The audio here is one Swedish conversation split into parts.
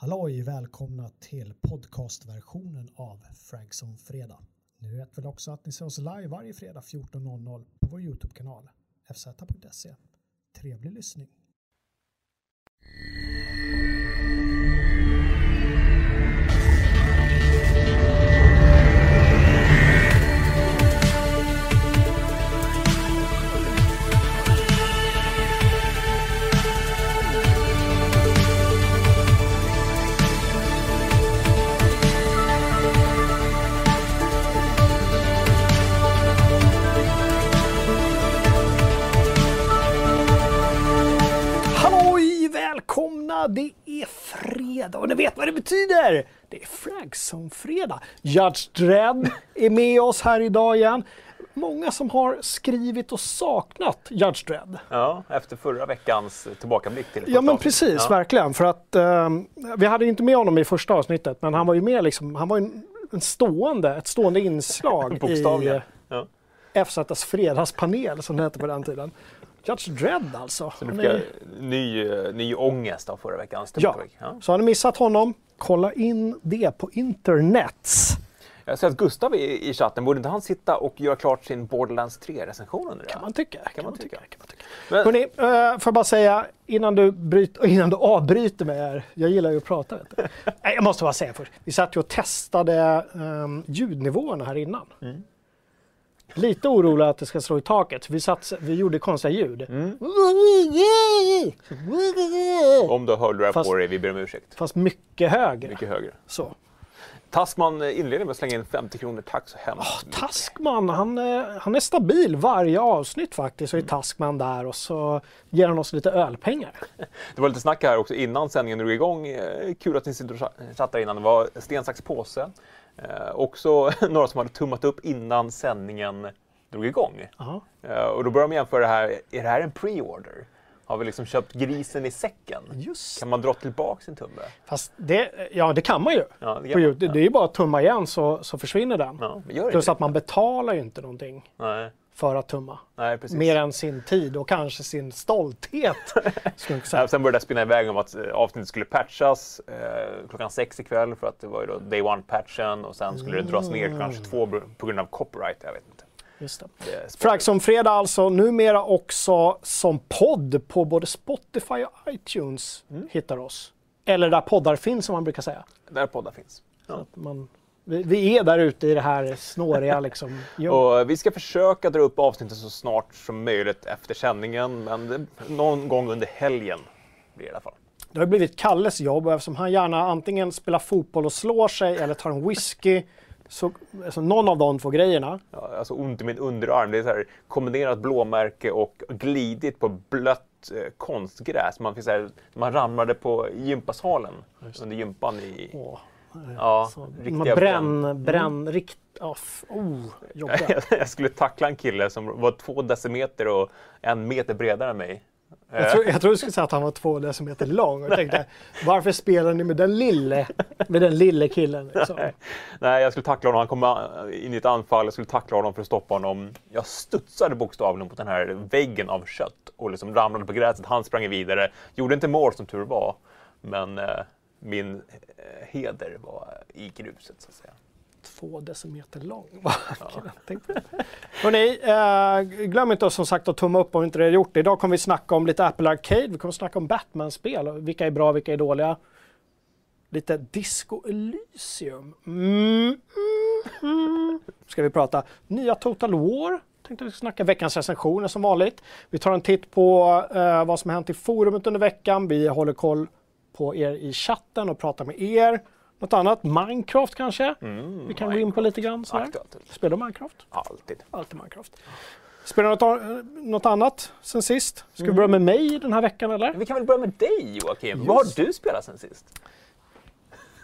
Halloj! Välkomna till podcastversionen av Frags on Fredag. Ni vet väl också att ni ser oss live varje fredag 14.00 på vår Youtube-kanal fz.se. Trevlig lyssning! Det är fredag och ni vet vad det betyder! Det är Fragzone-fredag. Judge Dredd är med oss här idag igen. Många som har skrivit och saknat Judge Dredd. Ja, efter förra veckans tillbakablick till Ja men precis, avsnittet. verkligen. För att ehm, vi hade inte med honom i första avsnittet, men han var ju med liksom, han var ju en, en stående, ett stående inslag i. Ja. FZs fredagspanel som det hette på den tiden. Judge Dredd alltså. Så du fick är- ny, eh, ny ångest av förra veckans Ja. Ja. så har ni missat honom, kolla in det på internets. Jag ser att Gustav är i chatten, borde inte han sitta och göra klart sin Borderlands 3-recension under det? Kan man tycka. Kan man tycka. Kan man tycka. Men- Hörrni, eh, får jag bara säga innan du, bryt, innan du avbryter mig här. Jag gillar ju att prata. Nej, jag måste bara säga först. Vi satt ju och testade um, ljudnivåerna här innan. Mm. Lite orolig att det ska slå i taket. Vi, satt, vi gjorde konstiga ljud. Mm. Om du hörlurar Fast- på dig, vi ber om ursäkt. Fast mycket högre. Mycket högre. Så. Tassman inleder med att slänga in 50 kronor. Tack så hemskt mycket. Taskman, han, eh, han är stabil varje avsnitt faktiskt. Så är Taskman där och så ger han oss lite ölpengar. Det var lite snack här också innan sändningen drog igång. Eh, Kul att ni sitter och cha- chattar innan. Det var sten, sax, påse. Eh, också några som hade tummat upp innan sändningen drog igång. Aha. Eh, och då börjar de jämföra det här. Är det här en pre-order? Har vi liksom köpt grisen i säcken? Just Kan man dra tillbaka sin tumme? Fast det, ja det kan man ju. Ja, det kan man. Det är ju bara att tumma igen så, så försvinner den. Ja, Plus att man betalar ju inte någonting Nej, för att tumma. nej. Mer än sin tid och kanske sin stolthet. Ja, sen började det spinna iväg om att eh, avsnittet skulle patchas eh, klockan sex ikväll för att det var ju då day one-patchen och sen skulle det dras ner klockan 22 på grund av copyright. Jag vet inte. Just det. Fredag alltså, numera också som podd på både Spotify och iTunes Mm. hittar oss. Eller där poddar finns som man brukar säga. Där poddar finns. Så att man, vi, vi är där ute i det här snåriga liksom. Och eh, vi ska försöka dra upp avsnittet så snart som möjligt efter sändningen, men det, någon gång under helgen blir det i alla fall. Det har blivit Kalles jobb och eftersom han gärna antingen spelar fotboll och slår sig eller tar en whisky. Så alltså, någon av de två grejerna. Ja, alltså ont i min underarm. Det är så här kombinerat blåmärke och glidit på blött eh, konstgräs. Man, så här, man ramlade på gympasalen under gympan i... Åh, Ja, så, riktiga man bränn, bränn, rikt, oh, oh, jag skulle tackla en kille som var två decimeter och en meter bredare än mig. Jag tror, jag tror du skulle säga att han var två decimeter lång och tänkte varför spelar ni med den lille, med den lille killen? Liksom? Nej, jag skulle tackla honom. Han kom in i ett anfall. Jag skulle tackla honom för att stoppa honom. Jag studsade bokstavligen mot den här väggen av kött och liksom ramlade på gräset. Han sprang vidare. Gjorde inte mål som tur var. Men eh, min eh, heder var i gruset så att säga. Två decimeter lång. Det. Hörrni, eh, glöm inte som sagt att tumma upp om inte det har gjort det. Idag kommer vi snacka om lite Apple Arcade. Vi kommer snacka om Batman-spel. Vilka är bra, vilka är dåliga. Lite Disco Elysium. Mm, mm, mm. Ska vi prata nya Total War. Tänkte vi snacka veckans recensioner som vanligt. Vi tar en titt på eh, vad som hänt i forumet under veckan. Vi håller koll på er i chatten och pratar med er. Något annat? Minecraft kanske? vi kan gå in på lite grann. Sådär. Aktuellt. Spelar du Minecraft? Alltid. Alltid Minecraft. Spelar du något, annat sen sist? Ska vi börja med mig den här veckan eller? Vi kan väl börja med dig Joakim. Vad har du spelat sen sist?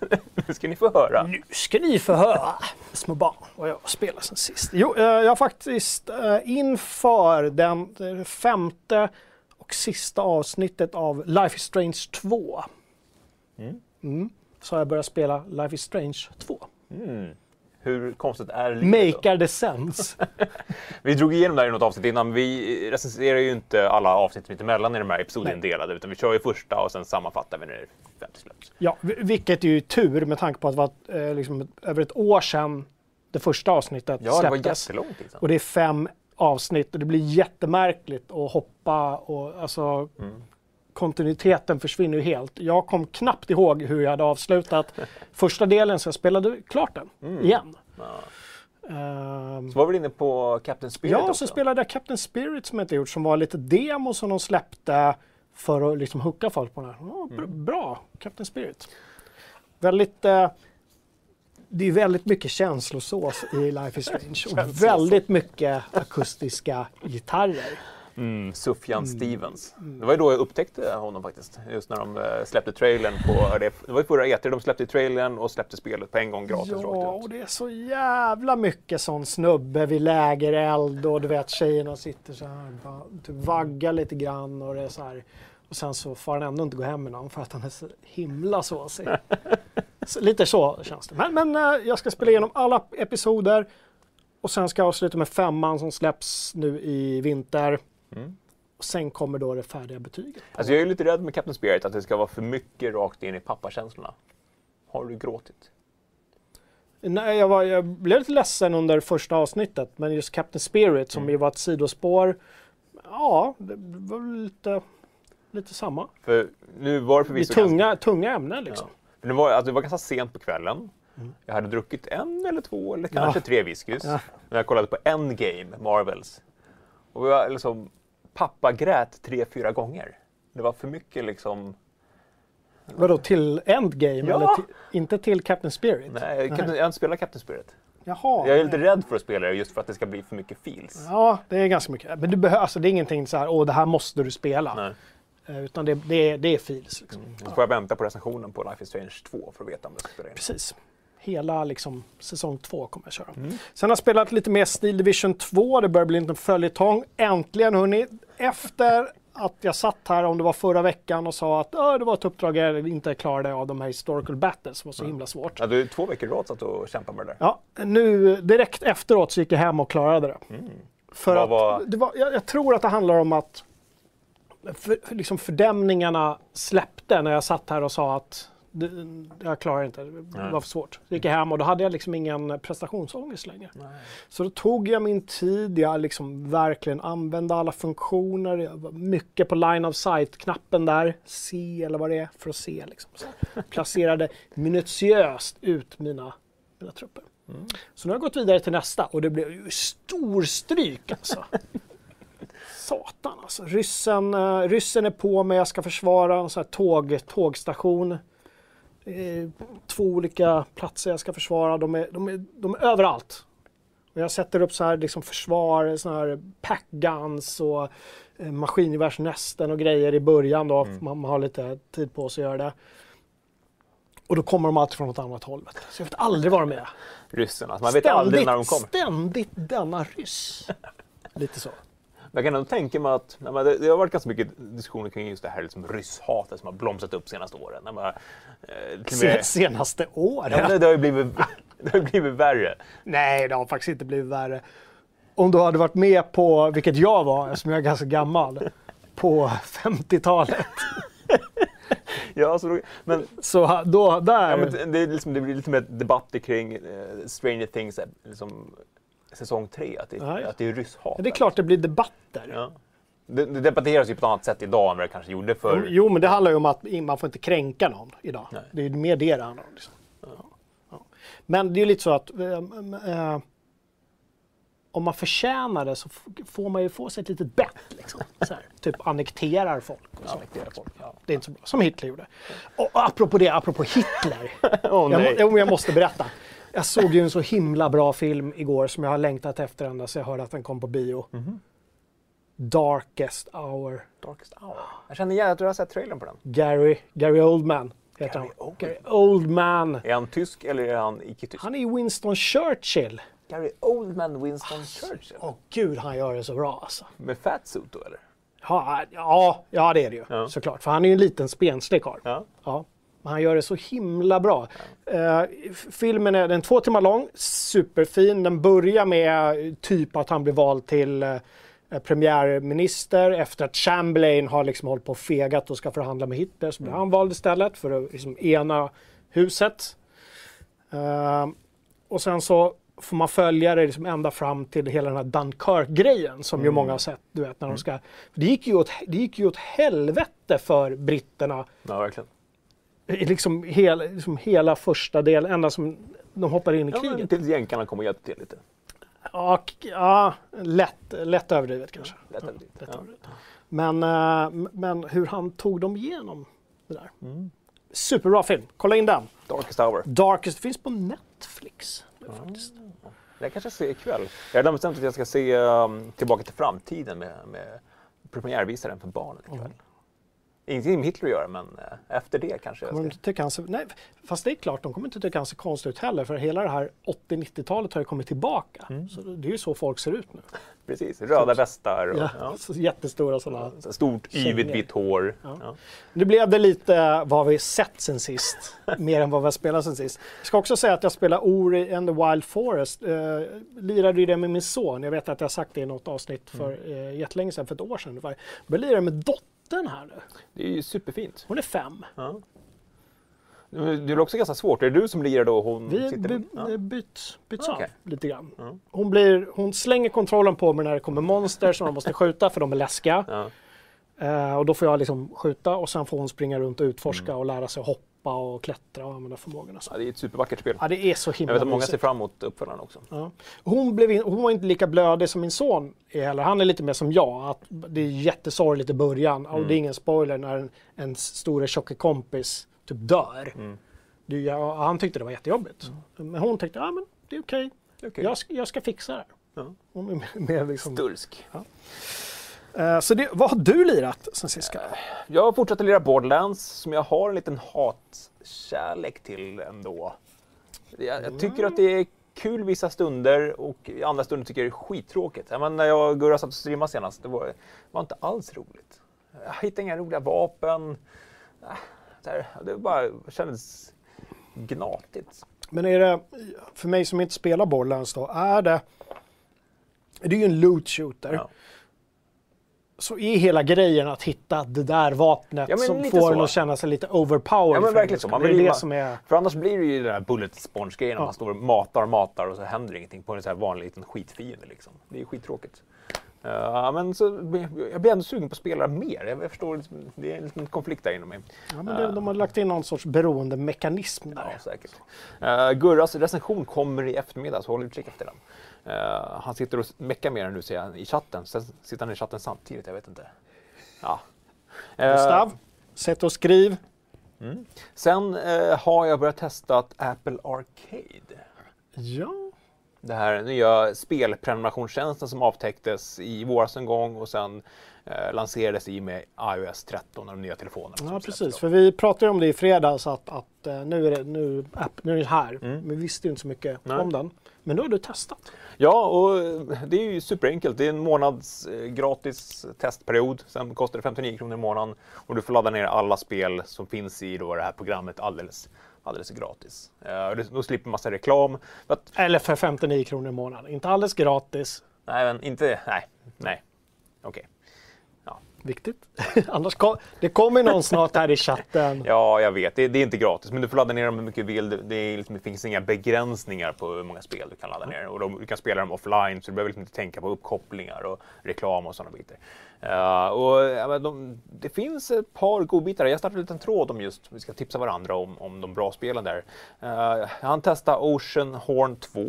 nu ska ni få höra. Nu ska ni få höra, små barn, vad jag spelar sen sist. Jo, eh, jag har faktiskt eh, inför den det femte och sista avsnittet av Life is Strange 2. Mm. Så har jag börjat spela Life is Strange 2. Hur konstigt är livet då? Maker the sense. Vi drog igenom det här i något avsnitt innan. Vi recenserar ju inte alla avsnitt mitt emellan i de här Nej. episoderna delade utan vi kör ju första och sen sammanfattar vi när 50 släppts. Ja, vi- vilket är ju tur med tanke på att det var eh, liksom över ett år sedan det första avsnittet Ja, det var släpptes. jättelång tid sedan. Och det är fem avsnitt och det blir jättemärkligt att hoppa och alltså Mm. Kontinuiteten försvinner ju helt. Jag kom knappt ihåg hur jag hade avslutat första delen så jag spelade klart den Mm. igen. Ja. Ehm, Så var vi inne på Captain Spirit ja, också. så spelade jag Captain Spirit som jag inte gjort som var lite demo som de släppte för att liksom hooka folk på den här. Br- Mm. Bra, Captain Spirit. Väldigt eh, det är väldigt mycket känslosås i Life is Strange och väldigt mycket akustiska gitarrer. Mm, Sufjan Stevens. Det var ju då jag upptäckte honom faktiskt. Just när de eh, släppte trailern på... Det det var ju förra E3 de släppte trailern och släppte spelet på en gång gratis Ja, rakt och ut. det är så jävla mycket sån snubbe vid lägereld och du vet tjejerna sitter så här bara, typ vaggar lite grann och det är så här. Och sen så får han ändå inte gå hem med någon för att han är så himla såsig. så, lite så känns det. Men, men eh, jag ska spela igenom alla episoder och sen ska jag avsluta med femman som släpps nu i vinter. Mm. Och sen kommer då det färdiga betyget. Alltså jag är lite rädd med Captain Spirit att det ska vara för mycket rakt in i pappakänslorna. Har du gråtit? Nej, jag, var, jag blev lite ledsen under första avsnittet, men just Captain Spirit som Mm. ju var ett sidospår. Ja, det var lite, lite samma. För nu var det Det är förvisso ganska- tunga, tunga ämnen liksom. För det, var, alltså det var ganska sent på kvällen. Jag hade druckit en eller två eller kanske Ja. tre whiskys. Ja. När jag kollade på Endgame, Marvels. Och jag liksom, pappa grät tre, fyra gånger. Det var för mycket liksom... Vadå, till Endgame? Ja. Eller till, inte till Captain Spirit? Nej, jag, kan, jag har inte spelat Captain Spirit. Jaha. Jag är lite rädd för att spela det just för att det ska bli för mycket feels. Ja, det är ganska mycket. Men du behöver, alltså, det är ingenting så här, åh det här måste du spela. Nej. Eh, Utan det, det, är, det är feels. Liksom. Så får jag vänta på recensionen på Life is Strange 2 för att veta om jag ska spela in. Precis. Hela liksom, säsong två kommer jag köra. Mm. Sen har jag spelat lite mer Steel Division 2. Det börjar bli en liten följetong. Äntligen hörni. Efter att jag satt här, om det var förra veckan, och sa att "Åh, det var ett uppdrag jag inte klarade av de här historical battles som var så himla svårt. Ja, du är två veckor i rad satt och kämpade med det där. Ja, nu direkt efteråt så gick jag hem och klarade det. För Vad att var- det var, jag, jag tror att det handlar om att för, för liksom fördämningarna släppte när jag satt här och sa att det, jag klarar inte, det Nej. var för svårt. Så gick jag hem och då hade jag liksom ingen prestationsångest längre. Så då tog jag min tid, jag liksom verkligen använde alla funktioner. Jag var mycket på line of sight-knappen där, se eller vad det är, för att se. Liksom. Så. Placerade minutiöst ut mina, mina trupper. Så nu har jag gått vidare till nästa och det blev ju storstryk alltså. Satan alltså. Ryssen, uh, ryssen är på mig, jag ska försvara en sån här tåg, tågstation. Eh, två olika platser jag ska försvara. De är, de är, de är överallt. Och jag sätter upp så här liksom försvar, såna här packguns och eh, maskingevärsnästen och grejer i början då. Man, man har lite tid på sig att göra det. Och då kommer de alltid från något annat håll. Så jag vet aldrig var de är. Ryssen, alltså man vet aldrig när de kommer. ständigt denna ryss. Lite så. Jag kan ändå tänka mig att nej, det, det har varit ganska mycket diskussioner kring just det här liksom rysshatet som har blomstrat upp senaste åren. Nej, men, eh, med, Senaste året. ja, det har ju blivit, det har ju blivit värre. Nej, det har faktiskt inte blivit värre. Om du hade varit med på, vilket jag var, eftersom jag är ganska gammal, på 50-talet. Ja, så då, men, Så då, där... ja, men det, liksom, det blir lite mer debatter kring eh, Stranger Things, liksom, säsong tre, att det, Ja, ja. att det är rysshat. Ja, det är klart det blir debatter. Ja. Det, det debatteras ju på ett annat sätt idag än vad det kanske gjorde för... Jo, men det handlar ju om att man får inte kränka någon idag. Nej. Det är mer det det handlar om. Liksom. Ja. Ja. Men det är ju lite så att eh, eh, om man förtjänar det så får man ju få sig ett litet bett. Liksom. Typ annekterar folk. Och så. Annektera folk. Ja. Det är inte så bra. Som Hitler gjorde. Och apropå det, apropå Hitler. Åh jag, nej. men jag måste berätta. Jag såg ju en så himla bra film igår som jag har längtat efter ända så jag hörde att den kom på bio. Mhm. Darkest hour. Darkest Hour. Jag känner igen att du har sett trailern på den. Gary, Gary Oldman heter Gary han. Oldman. Gary Oldman. Är han tysk eller är han icke-tysk? Han är Winston Churchill. Gary Oldman Winston Churchill. Åh gud, han gör det så bra alltså. Med fatsuit då eller? Ja, ja, ja det är det ju Ja. såklart. För han är ju en liten spenslig karl. Ja. Ja, men han gör det så himla bra. F- filmen är, den är två timmar lång, superfin. Den börjar med eh, typ att han blir vald till eh, premiärminister efter att Chamberlain har liksom hållit på och fegat och ska förhandla med Hitler så blir han vald istället för att liksom ena huset. Eh, och sen så får man följa det liksom ända fram till hela den här Dunkirk-grejen som ju många har sett. Du vet, när de ska, det, gick ju åt, det gick ju åt helvete för britterna Ja, verkligen. Liksom, hela, liksom hela första delen, ända som de hoppar in i Ja, men kriget. tills jänkarna kom och hjälpte till lite. Ja, ja lätt, lätt överdrivet kanske. Lätt Ja, överdrivet, lätt ja. överdrivet. Men, eh, men hur han tog dem igenom det där. Mm. Superbra film, kolla in den. Darkest Hour. Darkest finns på Netflix. nu faktiskt. Jag kanske ser ikväll. Jag har bestämt att jag ska se um, Tillbaka till framtiden med, med premiärvisaren för barnen ikväll. Mm. Ingenting med Hitler att göra, men eh, efter det kanske Kommer de jag ska... inte tycka ser, nej, fast det är klart, de kommer inte tycka han ser konstig ut heller. För hela det här 80-90-talet har ju kommit tillbaka. Mm. Så det är ju så folk ser ut nu. Precis, röda västar och Ja, ja. Så jättestora sådana. Så Stort, yvigt, vitt hår. Ja. Ja. Nu blev det lite vad vi sett sen sist, mer än vad vi har spelat sen sist. Jag ska också säga att jag spelar Ori and the Wild Forest. Eh, lirade ju det med min son. Jag vet att jag sagt det i något avsnitt för eh, jättelänge sedan, för ett år sedan ungefär. Jag lirar med dottern här nu. Det är ju superfint. Hon är fem. Ja. Det är också ganska svårt. Är det du som lirar då hon Vi sitter... by, ja. byts, byts av lite grann. Ja. Hon, blir, hon slänger kontrollen på mig när det kommer monster som man måste skjuta för de är läskiga. Ja. Eh, och då får jag liksom skjuta och sen får hon springa runt och utforska Mm. och lära sig hoppa och klättra och använda förmågorna. Så. Ja, det är ett supervackert spel. Ja, det är så Jag himla vet att många ser fram emot uppföljaren också. Ja. Hon, blev in, hon var inte lika blödig som min son är heller. Han är lite mer som jag. Att det är jättesorgligt i början. Och Mm. det är ingen spoiler när en, en store tjocke kompis typ dör. Mm. Är- ja, han tyckte det var jättejobbigt. Men hon tyckte ja, men det är okej. Okej. Jag, ska- jag ska fixa det. Ja. Hon är mer liksom, Stulsk. Eh, så det, vad har du lirat sen sist? Jag har fortsatt att lira Borderlands som jag har en liten hatkärlek till ändå. Jag, jag tycker att det är kul vissa stunder och i andra stunder tycker jag det är skittråkigt. Menar, när jag och Gurra satt och streamade senast, det var, var inte alls roligt. Jag hittade inga roliga vapen. Äh, Det bara kändes gnatigt. Men är det, för mig som inte spelar Borderlands då, är det... Det är ju en loot shooter. Ja. Så är hela grejen att hitta det där vapnet Ja, som får en att känna sig lite overpowered. Ja, men verkligen en så. Man det är det bara- som är... För annars blir det ju den där bullet sponge-grejen, Ja. man står och matar och matar och så händer ingenting på en så här vanlig liten skitfiende. Liksom. Det är skittråkigt. Ja, men så, jag blir ändå sugen på att spela mer. Jag, jag förstår, liksom, det är en liten konflikt där inom mig. Ja, men det, de har lagt in någon sorts beroendemekanism där. Ja, säkert. Uh, Gurras recension kommer i eftermiddag, så håll utkik efter den. Eh, han sitter och meckar med den nu ser jag i chatten. Sen sitter han i chatten samtidigt, jag vet inte. Ja. Eh, Gustav, sätt och skriv. sen eh, har jag börjat testa Apple Arcade. Ja. Det här nya spelprenumerationstjänsten som avtäcktes i våras en gång och sen eh, lanserades i med iOS 13 och de nya telefonerna. Ja, precis. För vi pratade om det i fredags att, att eh, nu, är det, nu, app, nu är det här. Mm. Men vi visste ju inte så mycket Nej. om den. Men nu har du testat. Ja, och det är ju superenkelt. Det är en månads eh, gratis testperiod. Sen kostar det 59 kronor i månaden och du får ladda ner alla spel som finns i då det här programmet alldeles, alldeles gratis. Eh, Då slipper massa reklam. Eller för 59 kronor i månaden. Inte alldeles gratis. nej, men inte... Nej, nej. Okej. Viktigt. Annars kom, det kommer någon snart här i chatten. Ja, jag vet. Det, det är inte gratis, men du får ladda ner dem hur mycket du vill. Det, är liksom, det finns inga begränsningar på hur många spel du kan ladda ner. Och de, du kan spela dem offline, så du behöver liksom inte tänka på uppkopplingar och reklam och sådana bitar. Uh, och, ja, de, det finns ett par godbitar. Jag startade en liten tråd om just, vi ska tipsa varandra om, om de bra spelen där. Uh, jag hann testa Ocean Horn 2.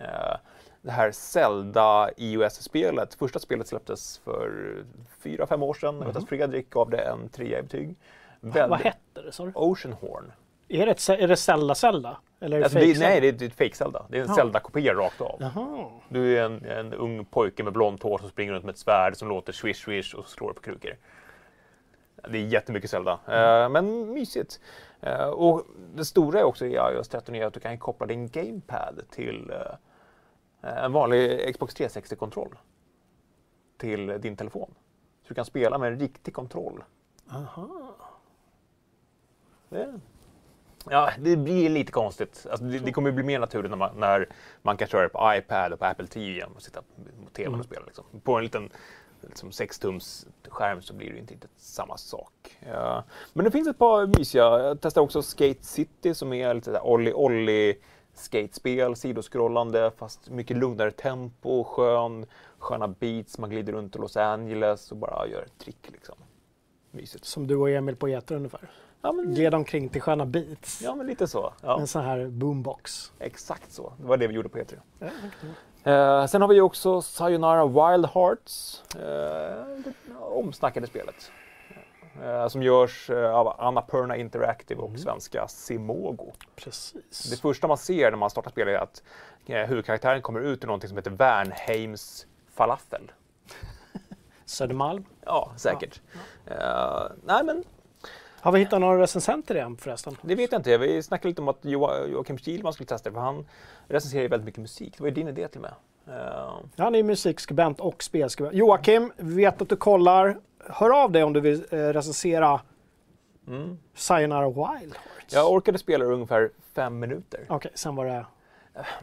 Uh, eh, det här Zelda iOS-spelet. Första spelet släpptes för fyra, fem år sedan. Jag vet att Fredrik gav det en trea i betyg. Vad Väldigt- hette det sa du? Ocean Horn. Är det, ett, är det Zelda Zelda? Eller är det Alltså, fake det, Zelda? nej, det är ett fake Zelda. Det är en Ja. Zelda-kopia rakt av. Jaha. Du är en, en ung pojke med blont hår som springer runt med ett svärd som låter swish swish och slår på krukor. Det är jättemycket Zelda, Eh, men mysigt. Eh, och det stora är också i iOS 13 är att du kan koppla din GamePad till eh, en vanlig Xbox 360-kontroll till din telefon. Så du kan spela med en riktig kontroll. Aha. Det Ja, det blir lite konstigt. Alltså, det, det kommer bli mer naturligt när man, när man kan köra det på iPad och på Apple TV igen och sitta på TVn Mm. och spela. Liksom. På en liten liksom 6-tums skärm så blir det inte riktigt samma sak. Ja. Men det finns ett par mysiga. Jag testade också Skate City som är lite sådär Olli Olli skatespel, sidoskrollande fast mycket lugnare tempo, skön, sköna beats, man glider runt i Los Angeles och bara gör ett trick liksom. Mysigt. Som du och Emil på Getter ungefär. Ja men, Gled omkring till sköna beats. ja, men lite så. Ja, En sån här boombox. exakt så. Det var det vi gjorde på E3. Ja, Eh, sen har vi också Sayonara Wild Hearts. Eh, det omsnackade spelet. Eh, som görs eh, av Annapurna Interactive och svenska Simogo. Precis. Det första man ser när man startar spelet är att eh, huvudkaraktären kommer ut i någonting som heter Värnheims falafel. Södermalm. Ja, säkert. Eh, nej, men Har vi hittat några recensenter igen förresten? det vet jag inte. Vi snackade lite om att Jo- Joakim Kihlman skulle testa det, för han recenserar ju väldigt mycket musik. Det var ju din idé till och med. Eh, Han är musikskribent och spelskribent. Joakim, vi vet att du kollar. Hör av dig om du vill eh, recensera mm. Sayonara Wild Hearts. Jag orkade spela ungefär fem minuter. Okej, sen var det,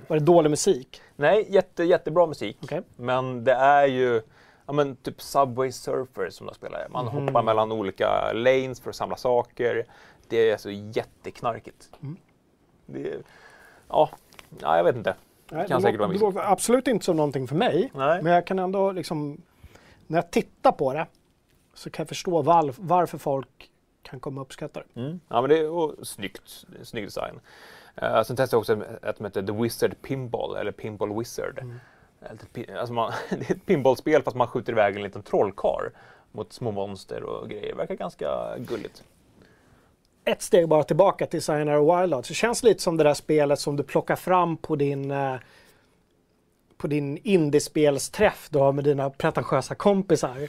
var det dålig musik. Nej, jätte, jättebra musik. Okej. Men det är ju ja, men typ Subway Surfer som de spelar. Man Mhm. hoppar mellan olika lanes för att samla saker. Det är så jätteknarkigt. Mm. Det, ja, ja, jag vet inte. Nej, Kan det, säkert låter, vara det låter absolut inte som någonting för mig. Nej. Men jag kan ändå liksom, när jag tittar på det så kan jag förstå var, varför folk kan komma och uppskatta det. Mm. Ja, men det är och, snyggt. Snygg design. Uh, sen testade jag också ett som heter The Wizard Pinball, eller Pinball Wizard. Mm. Alltså man, det är ett pinballspel fast man skjuter iväg en liten trollkar mot små monster och grejer. Verkar ganska gulligt. Ett steg bara tillbaka till Sayonara Wild Hearts. Det känns lite som det där spelet som du plockar fram på din eh, på din indiespelsträff du har med dina pretentiösa kompisar.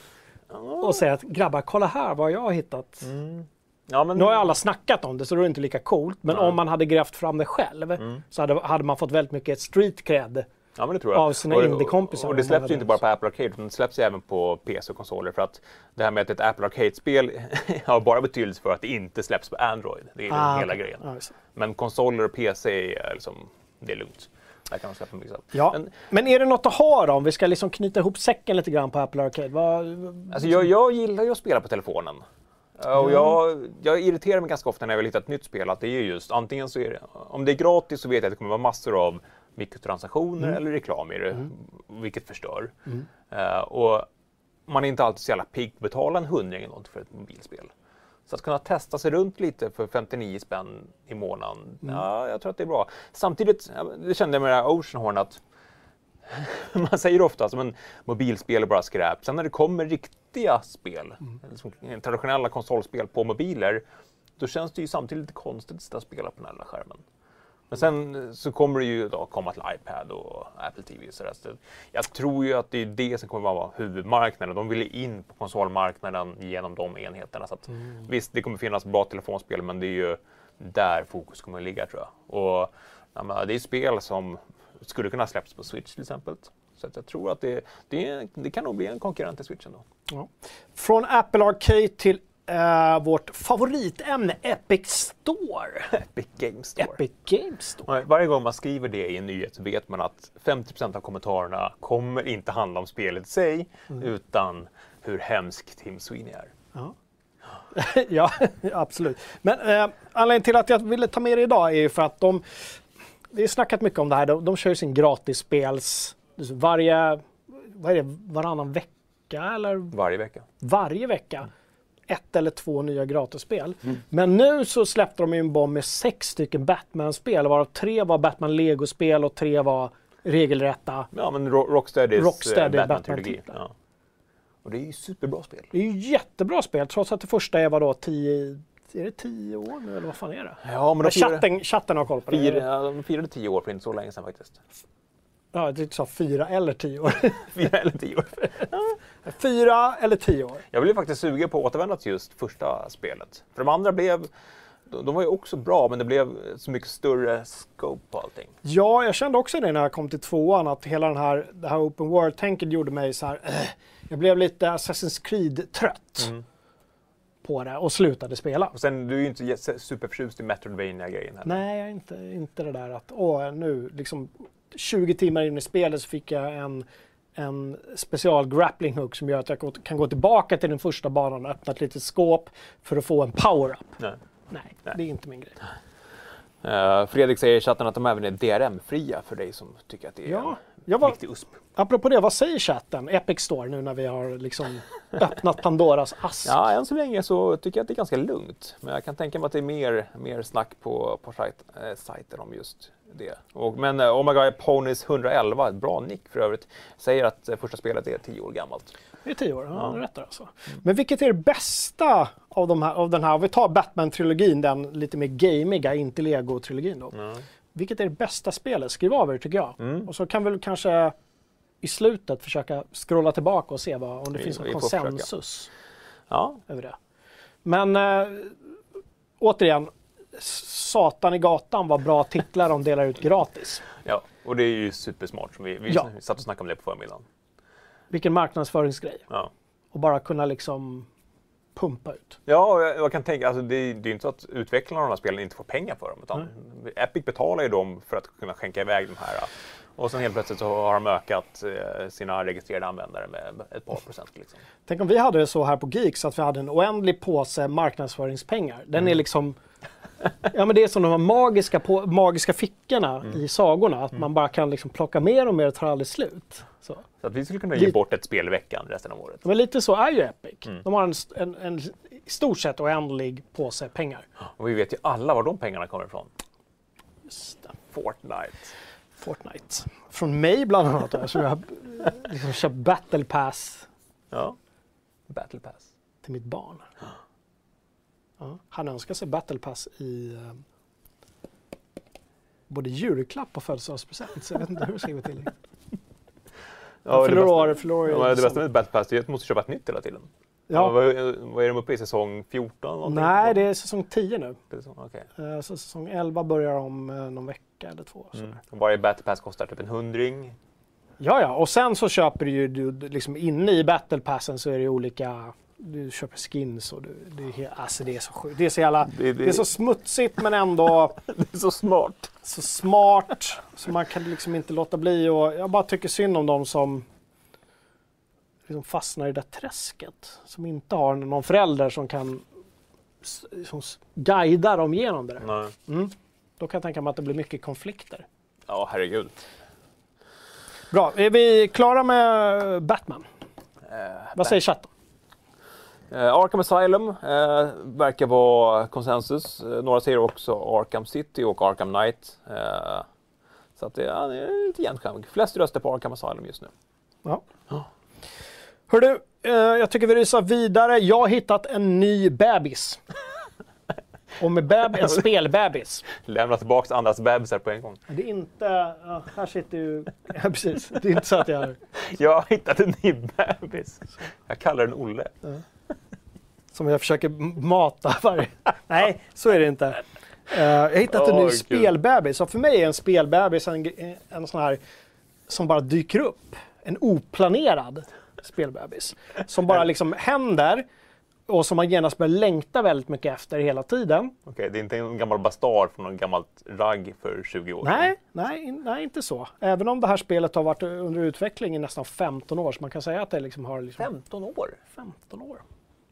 Och säger att grabbar, kolla här vad jag har hittat. Mm. Ja, men, Nu har ju alla snackat om det så då är det inte lika coolt. Men Nej. om man hade grävt fram det själv Mm. så hade, hade man fått väldigt mycket street cred. Ja, men det tror jag. av sina Och- indie-kompisar Och det man släpps ju inte bara på Apple Arcade, utan det släpps ju även på PC och konsoler. För att det här med att ett Apple Arcade-spel har bara betydelse för att det inte släpps på Android. Det är Ah, hela okej. grejen. Det. Men konsoler och PC är liksom, det är lugnt. Där kan de släppa mycket. Ja. Men, Men är det något att ha då? Om vi ska liksom knyta ihop säcken lite grann på Apple Arcade. Vad, alltså jag, jag gillar ju att spela på telefonen. Och jag, jag irriterar mig ganska ofta när jag vill hitta ett nytt spel att det är just antingen så är det, om det är gratis så vet jag att det kommer vara massor av mikrotransaktioner Mm. eller reklam i det, vilket förstör. Eh, och man är inte alltid så jävla pigg på att betala en hundring eller något för ett mobilspel. Så att kunna testa sig runt lite för 59 spänn i månaden, Mm. ja, jag tror att det är bra. Samtidigt, det kände jag med det här Oceanhorn att man säger ofta som en mobilspel är bara skräp. Sen när det kommer riktiga spel, liksom traditionella konsolspel på mobiler, då känns det ju samtidigt lite konstigt att sitta och spela på den här lilla skärmen. Men sen så kommer det ju då komma till iPad och Apple TV och sådär. Så jag tror ju att det är det som kommer vara huvudmarknaden. De vill in på konsolmarknaden genom de enheterna. Så att, Visst, det kommer finnas bra telefonspel, men det är ju där fokus kommer att ligga tror jag. Och ja, det är spel som skulle kunna släppas på Switch till exempel. Så att jag tror att det, det, det kan nog bli en konkurrent till Switch ändå. Ja. Från Apple Arcade till eh, vårt favoritämne Epic Store. Epic Games Store. Epic Games Store. Varje gång man skriver det i en nyhet så vet man att 50% av kommentarerna kommer inte handla om spelet i sig, utan hur hemsk Tim Sweeney är. Ja. ja, absolut. Men eh, anledningen till att jag ville ta med det idag är ju för att de, vi har snackat mycket om det här, de, de kör ju sin gratisspels, varje, vad är det, varannan vecka eller Varje vecka. varje vecka ett eller två nya gratisspel. Men nu så släppte de ju en bomb med sex stycken Batman-spel varav tre var Batman Lego-spel och tre var regelrätta. Ja, men Ro- Rocksteadys Rocksteady Batman-trilogi. Batman-titlar. ja. Och det är ju superbra spel. Det är ju jättebra spel trots att det första är vadå, tio, är det tio år nu eller vad fan är det? Ja, men de firade, chatten, chatten har koll på det. firade, ja, de firade tio år för inte så länge sedan faktiskt. Ja, du sa fyra eller tio år. Fyra eller tio år. fyra eller tio år. Jag blev faktiskt sugen på att återvända till just första spelet. För de andra blev, de, var ju också bra, men det blev så mycket större scope på allting. Ja, jag kände också det när jag kom till tvåan att hela den här, det här open world-tänket gjorde mig så här. Eh, jag blev lite Assassin's Creed-trött. Mm. på det och slutade spela. Och sen, du är ju inte superförtjust i Metroidvania-grejen heller. Nej, jag är inte, inte det där att åh, nu liksom 20 timmar in i spelet så fick jag en, en special grappling hook som gör att jag kan gå tillbaka till den första banan och öppna ett litet skåp för att få en power-up. Nej. Nej, Nej. det är inte min grej. Eh, Fredrik säger i chatten att de även är DRM-fria för dig som tycker att det är Ja, en jag var, viktig USP. apropå det, vad säger chatten? Epic Store nu när vi har liksom öppnat Pandoras ask. Ja, än så länge så tycker jag att det är ganska lugnt. Men jag kan tänka mig att det är mer, mer snack på, på sajt, äh, sajten om just det. Och, men äh, Omega Ponies 111, ett bra nick för övrigt, säger att äh, första spelet är 10 år gammalt. Det är tio år, ja, Ja. rätt där alltså. Men vilket är det bästa av, de här, av den här, om vi tar Batman-trilogin, den lite mer gamiga, inte Lego-trilogin då. Vilket är det bästa spelet? Skriv av er tycker jag. Mm. Och så kan vi väl kanske i slutet försöka scrolla tillbaka och se vad, om det Vi- finns någon konsensus Ja, över det. Men äh, återigen, Satan i gatan vad bra titlar de delar ut gratis. ja, och det är ju supersmart. Som vi, vi Ja. satt och snackade om det på förmiddagen. Vilken marknadsföringsgrej. Ja. Och bara kunna liksom pumpa ut. Ja, jag, jag kan tänka, alltså det, det är inte så att utvecklarna av de här spelen inte får pengar för dem. Utan Epic betalar ju dem för att kunna skänka iväg de här. Och sen helt plötsligt så har de ökat eh, sina registrerade användare med ett par procent. Liksom. Tänk om vi hade det så här på Geeks att vi hade en oändlig påse marknadsföringspengar. Den Mm. är liksom... Ja men det är som de här magiska, på, magiska fickorna Mm. i sagorna. Att man bara kan liksom plocka mer och mer och tar aldrig slut. Så. Så att vi skulle kunna ge Lite- bort ett spel i veckan resten av året. Men lite så är ju Epic. Mm. De har en, en, en i stort sett oändlig påse pengar. Och vi vet ju alla var de pengarna kommer ifrån. Just det. Fortnite. Fortnite. Från mig bland annat. Där, så jag liksom köpt Battle Pass Ja. Battle Pass. till mitt barn. Ja, han önskar sig Battle Pass i eh, både julklapp och födelsedagspresent. Så jag vet inte hur det ska gå till. Ja, Han det bästa- Ja, det bästa med Battle Pass är att du måste köpa ett nytt hela tiden. Ja. Vad, vad är de uppe i? Säsong 14? någonting? Nej, det är säsong 10 nu. Så, okej. Eh, Så säsong 11 börjar om eh, någon vecka eller två. Mm. Varje Battle Pass kostar typ en hundring. Ja, ja, och sen så köper du ju, du, liksom inne i Battle Passen så är det olika, du köper skins och du, det, är, alltså det är så sjukt. Det är så jävla, Det, det är så smutsigt men ändå det är så smart. så smart så man kan liksom inte låta bli och jag bara tycker synd om dem som liksom fastnar i det där träsket. Som inte har någon förälder som kan som guida dem genom det där. Mm. Då kan jag tänka mig att det blir mycket konflikter. Ja, herregud. Bra, är vi klara med Batman? Eh, Vad säger chatten? Eh, Arkham Asylum eh, verkar vara konsensus. Eh, några säger också Arkham City och Arkham Knight. Eh, så att det, ja, det är lite jämnskämt. Flest röster på Arkham Asylum just nu. Ja. Hördu, eh, jag tycker vi rusar vidare. Jag har hittat en ny bebis. Och med beb en spelbebis. Lämna tillbaka andras bebisar på en gång. Det är inte... Ja, här sitter ju... Ja, precis. Det är inte så att jag... Jag har hittat en ny bebis. Jag kallar den Olle. Som jag försöker mata varje... Nej, så är det inte. Eh, jag har hittat en ny spelbebis. Och för mig är en spelbebis en, gre- en sån här som bara dyker upp. En oplanerad spelbebis. Som bara liksom händer och som man genast börjar längta väldigt mycket efter hela tiden. Okej, det är inte en gammal bastard från någon gammalt ragg för 20 år Nej, nej, in- nej, inte så. Även om det här spelet har varit under utveckling i nästan 15 år. Så man kan säga att det liksom har liksom 15 år? 15 år.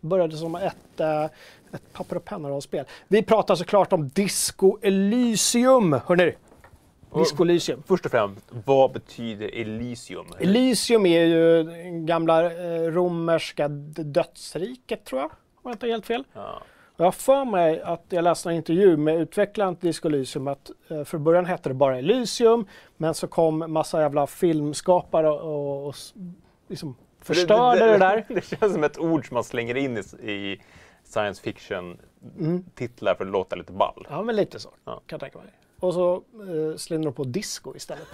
Började som ett, eh, ett papper och penna-rollspel. Vi pratar såklart om Disco Elysium. Hörrni, Disco Elysium. Först och främst, vad betyder Elysium? Elysium är ju gamla eh, romerska dödsriket tror jag. Om jag inte har helt fel. Ja. Jag har för mig att jag läste en intervju med utvecklaren till Disco Elysium att eh, för början hette det bara Elysium men så kom massa jävla filmskapare och, och liksom förstörde det, där. Det känns som ett ord som man slänger in i, i science fiction-titlar för att låta lite ball. Ja, men lite så Ja. kan jag tänka mig. Och så eh, slängde de på disco istället.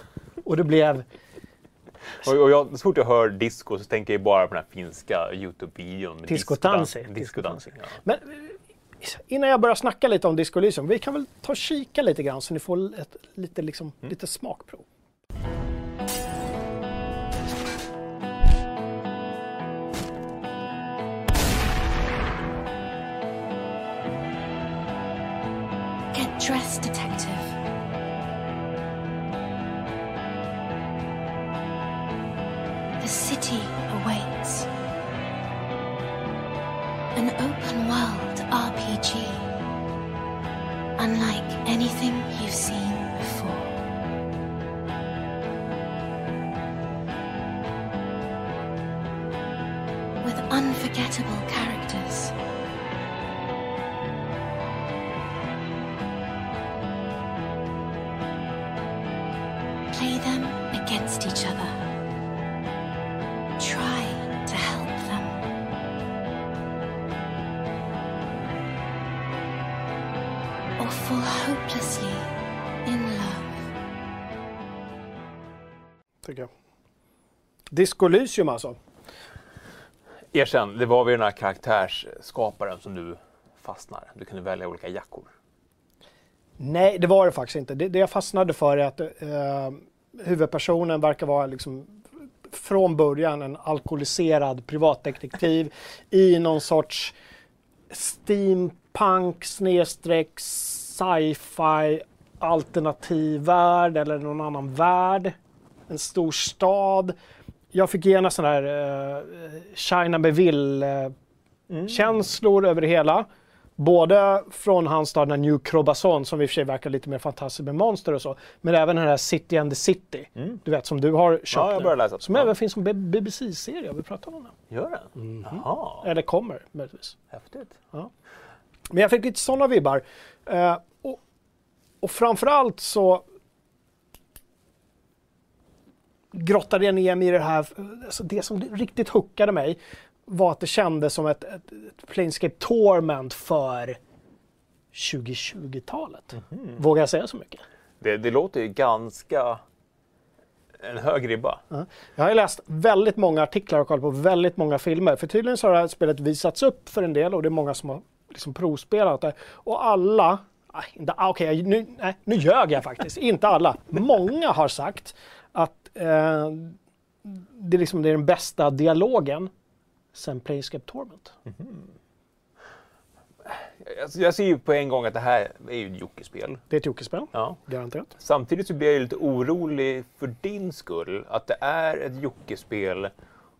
Och det blev... Och, och jag, så fort jag hör disco så tänker jag bara på den här finska Youtube-videon. med Disco discodans- Dansi. Discodansi. Ja. Men eh, innan jag börjar snacka lite om Disco Elysium, vi kan väl ta och kika lite grann så ni får ett, lite, liksom, lite smakprov. dress detective. The city awaits. An open world RPG. Unlike anything Tycker jag. Disco Elysium alltså. Erkänn, det var vid den här karaktärsskaparen som du fastnar. Du kunde välja olika jackor. Nej, det var det faktiskt inte. Det, det jag fastnade för är att eh, huvudpersonen verkar vara liksom från början en alkoholiserad privatdetektiv i någon sorts steampunk snedstreck sci-fi alternativ värld eller någon annan värld. En stor stad. Jag fick gärna sådana här uh, China Beville-känslor över det hela. Både från hans stad New Crobazon som i och för sig verkar lite mer fantastisk med monster och så. Men även den här City and the City. Du vet som du har köpt Ja, jag nu. börjar läsa. Som Ja. även finns som BBC-serie. Vi pratat om den? Gör den? Jaha, Eller kommer möjligtvis. häftigt. Men jag fick lite sådana vibbar. Eh, och, och framförallt så grottade jag ner mig i det här. Alltså det som riktigt hookade mig var att det kändes som ett, ett, ett Planescape Torment för 2020-talet. Vågar jag säga så mycket? Det, det låter ju ganska... En hög ribba. Jag har läst väldigt många artiklar och kollat på väldigt många filmer. För tydligen så har det här spelet visats upp för en del och det är många som har liksom provspelat det. Och alla, nej, inte, ah, okej, nu, nej, nu ljög jag faktiskt. inte alla. Många har sagt att eh, det, är liksom, det är den bästa dialogen sen Planescape Torment. Jag, jag ser ju på en gång att det här är ju ett Jocke-spel. Det är ett Jocke-spel, Ja. garanterat. Samtidigt så blir jag lite orolig för din skull. Att det är ett Jocke-spel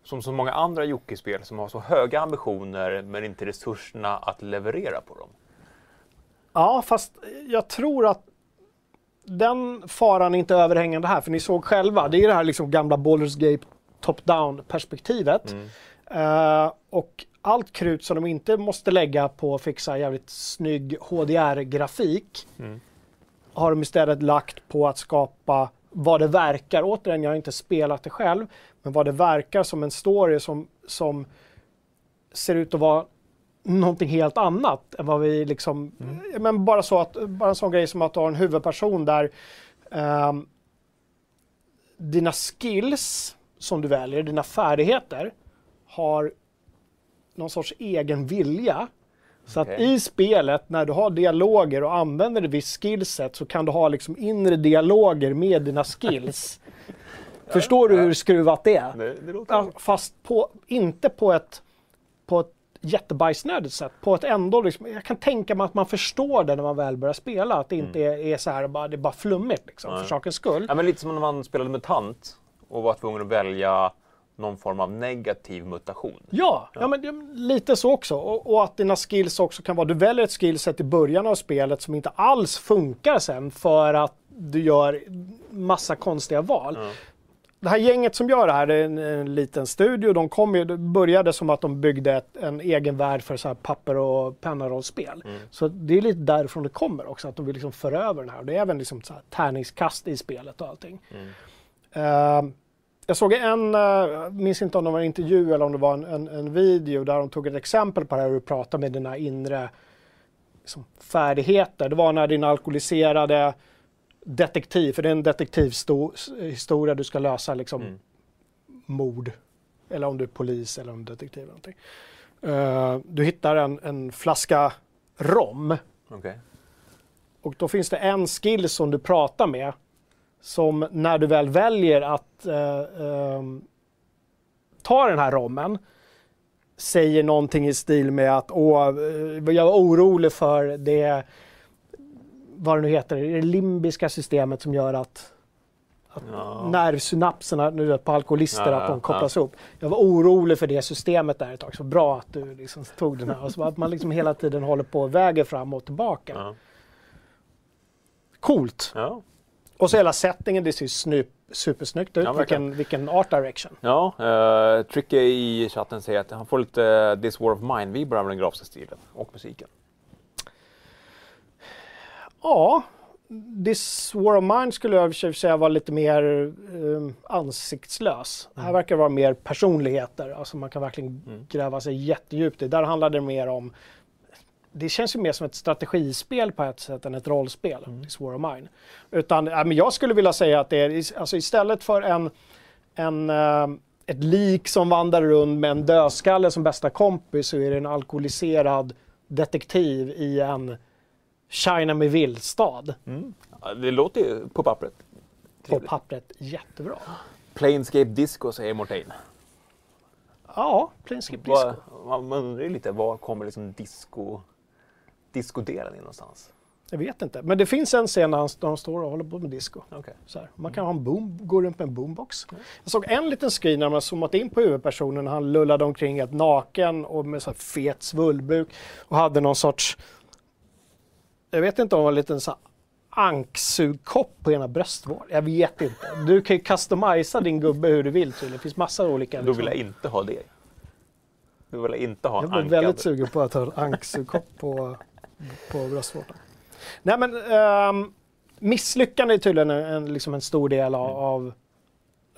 som så många andra Jocke-spel som har så höga ambitioner men inte resurserna att leverera på dem. Ja, fast jag tror att den faran är inte överhängande här, för ni såg själva, det är det här liksom gamla Baldur's Gate top-down perspektivet. Eh, och allt krut som de inte måste lägga på att fixa jävligt snygg HDR-grafik har de istället lagt på att skapa vad det verkar, återigen jag har inte spelat det själv, men vad det verkar som en story som, som ser ut att vara någonting helt annat än vad vi liksom, men bara så att, bara en sån grej som att du har en huvudperson där ehm, dina skills som du väljer, dina färdigheter, har någon sorts egen vilja. Så att Okej. i spelet, när du har dialoger och använder ett visst skillset så kan du ha liksom inre dialoger med dina skills. Förstår du hur skruvat det är? Det, det. Ja, fast på, inte på ett, på ett jättebajsnödigt sätt. På ett ändå, liksom, jag kan tänka mig att man förstår det när man väl börjar spela. Att det inte är, är så här, bara, det är bara flummigt liksom, för sakens skull. Ja, men lite som när man spelade MUTANT och var tvungen att välja någon form av negativ mutation. Ja, ja. men det, lite så också. Och, och att dina skills också kan vara, du väljer ett skillset i början av spelet som inte alls funkar sen för att du gör massa konstiga val. Det här gänget som gör det här, det är en, en liten studio. De kom ju, det började som att de byggde ett, en egen värld för så här papper och pennarollspel. Så det är lite därifrån det kommer också, att de vill liksom föra över den här. Det är även liksom så här tärningskast i spelet och allting. Eh, jag såg en, uh, minns inte om det var en intervju eller om det var en, en, en video där de tog ett exempel på det här hur du pratar med dina inre liksom, färdigheter. Det var när din alkoholiserade detektiv, för det är en detektivhistoria du ska lösa liksom mord. Eller om du är polis eller om detektiv. Eller någonting. Eh, du hittar en, en flaska rom Okej. och då finns det en skill som du pratar med som när du väl väljer att eh, ehm, ta den här rommen säger någonting i stil med att Åh, eh, jag var orolig för det, vad det nu heter, det limbiska systemet som gör att, att Ja. nervsynapserna nu på alkoholister, Ja, att de ja, kopplas ihop. Jag var orolig för det systemet där ett tag, så bra att du liksom tog den här. Och så att man liksom hela tiden håller på och väger fram och tillbaka. Ja. Coolt! Ja. Och så hela settingen, det ser ju snup, supersnyggt ut. Ja, vilken, vilken art direction. Ja, uh, Tricky i chatten säger att han får lite uh, This War of Mine-vibbar av den grafiska stilen och musiken. Ja, This War of Mine skulle jag för säga var lite mer eh, ansiktslös. Här verkar det vara mer personligheter, alltså man kan verkligen Mm. gräva sig jättedjupt i. Där handlar det mer om det känns ju mer som ett strategispel på ett sätt än ett rollspel, This War of Mine. Utan, ja, men jag skulle vilja säga att det är, alltså istället för en, en, eh, ett lik som vandrar runt med en dödskalle som bästa kompis så är det en alkoholiserad detektiv i en China med vildstad. Ja, Det låter ju på pappret. På pappret jättebra. Planescape Disco säger Mortain. Ja, Planescape Disco. Man undrar ju lite, var kommer liksom disco, discodelen in någonstans? Jag vet inte. Men det finns en scen där han- där står och håller på med disco. Okej. Så här. Man kan ha en boom, gå runt med en boombox. Jag såg en liten screen när man zoomat in på huvudpersonen. Han lullade omkring helt naken och med så här fet svullbuk och hade någon sorts, jag vet inte om det var en liten så anksugkopp på ena bröstvården. Jag vet inte. Du kan ju customisa din gubbe hur du vill tydligen. Det finns massa olika. Då liksom. vill jag inte ha det. Då vill jag inte ha en Jag var ankad. väldigt sugen på att ha en anksugkopp på, på bröstvårtan. Nej men um, misslyckande är tydligen en, en, liksom en stor del av, av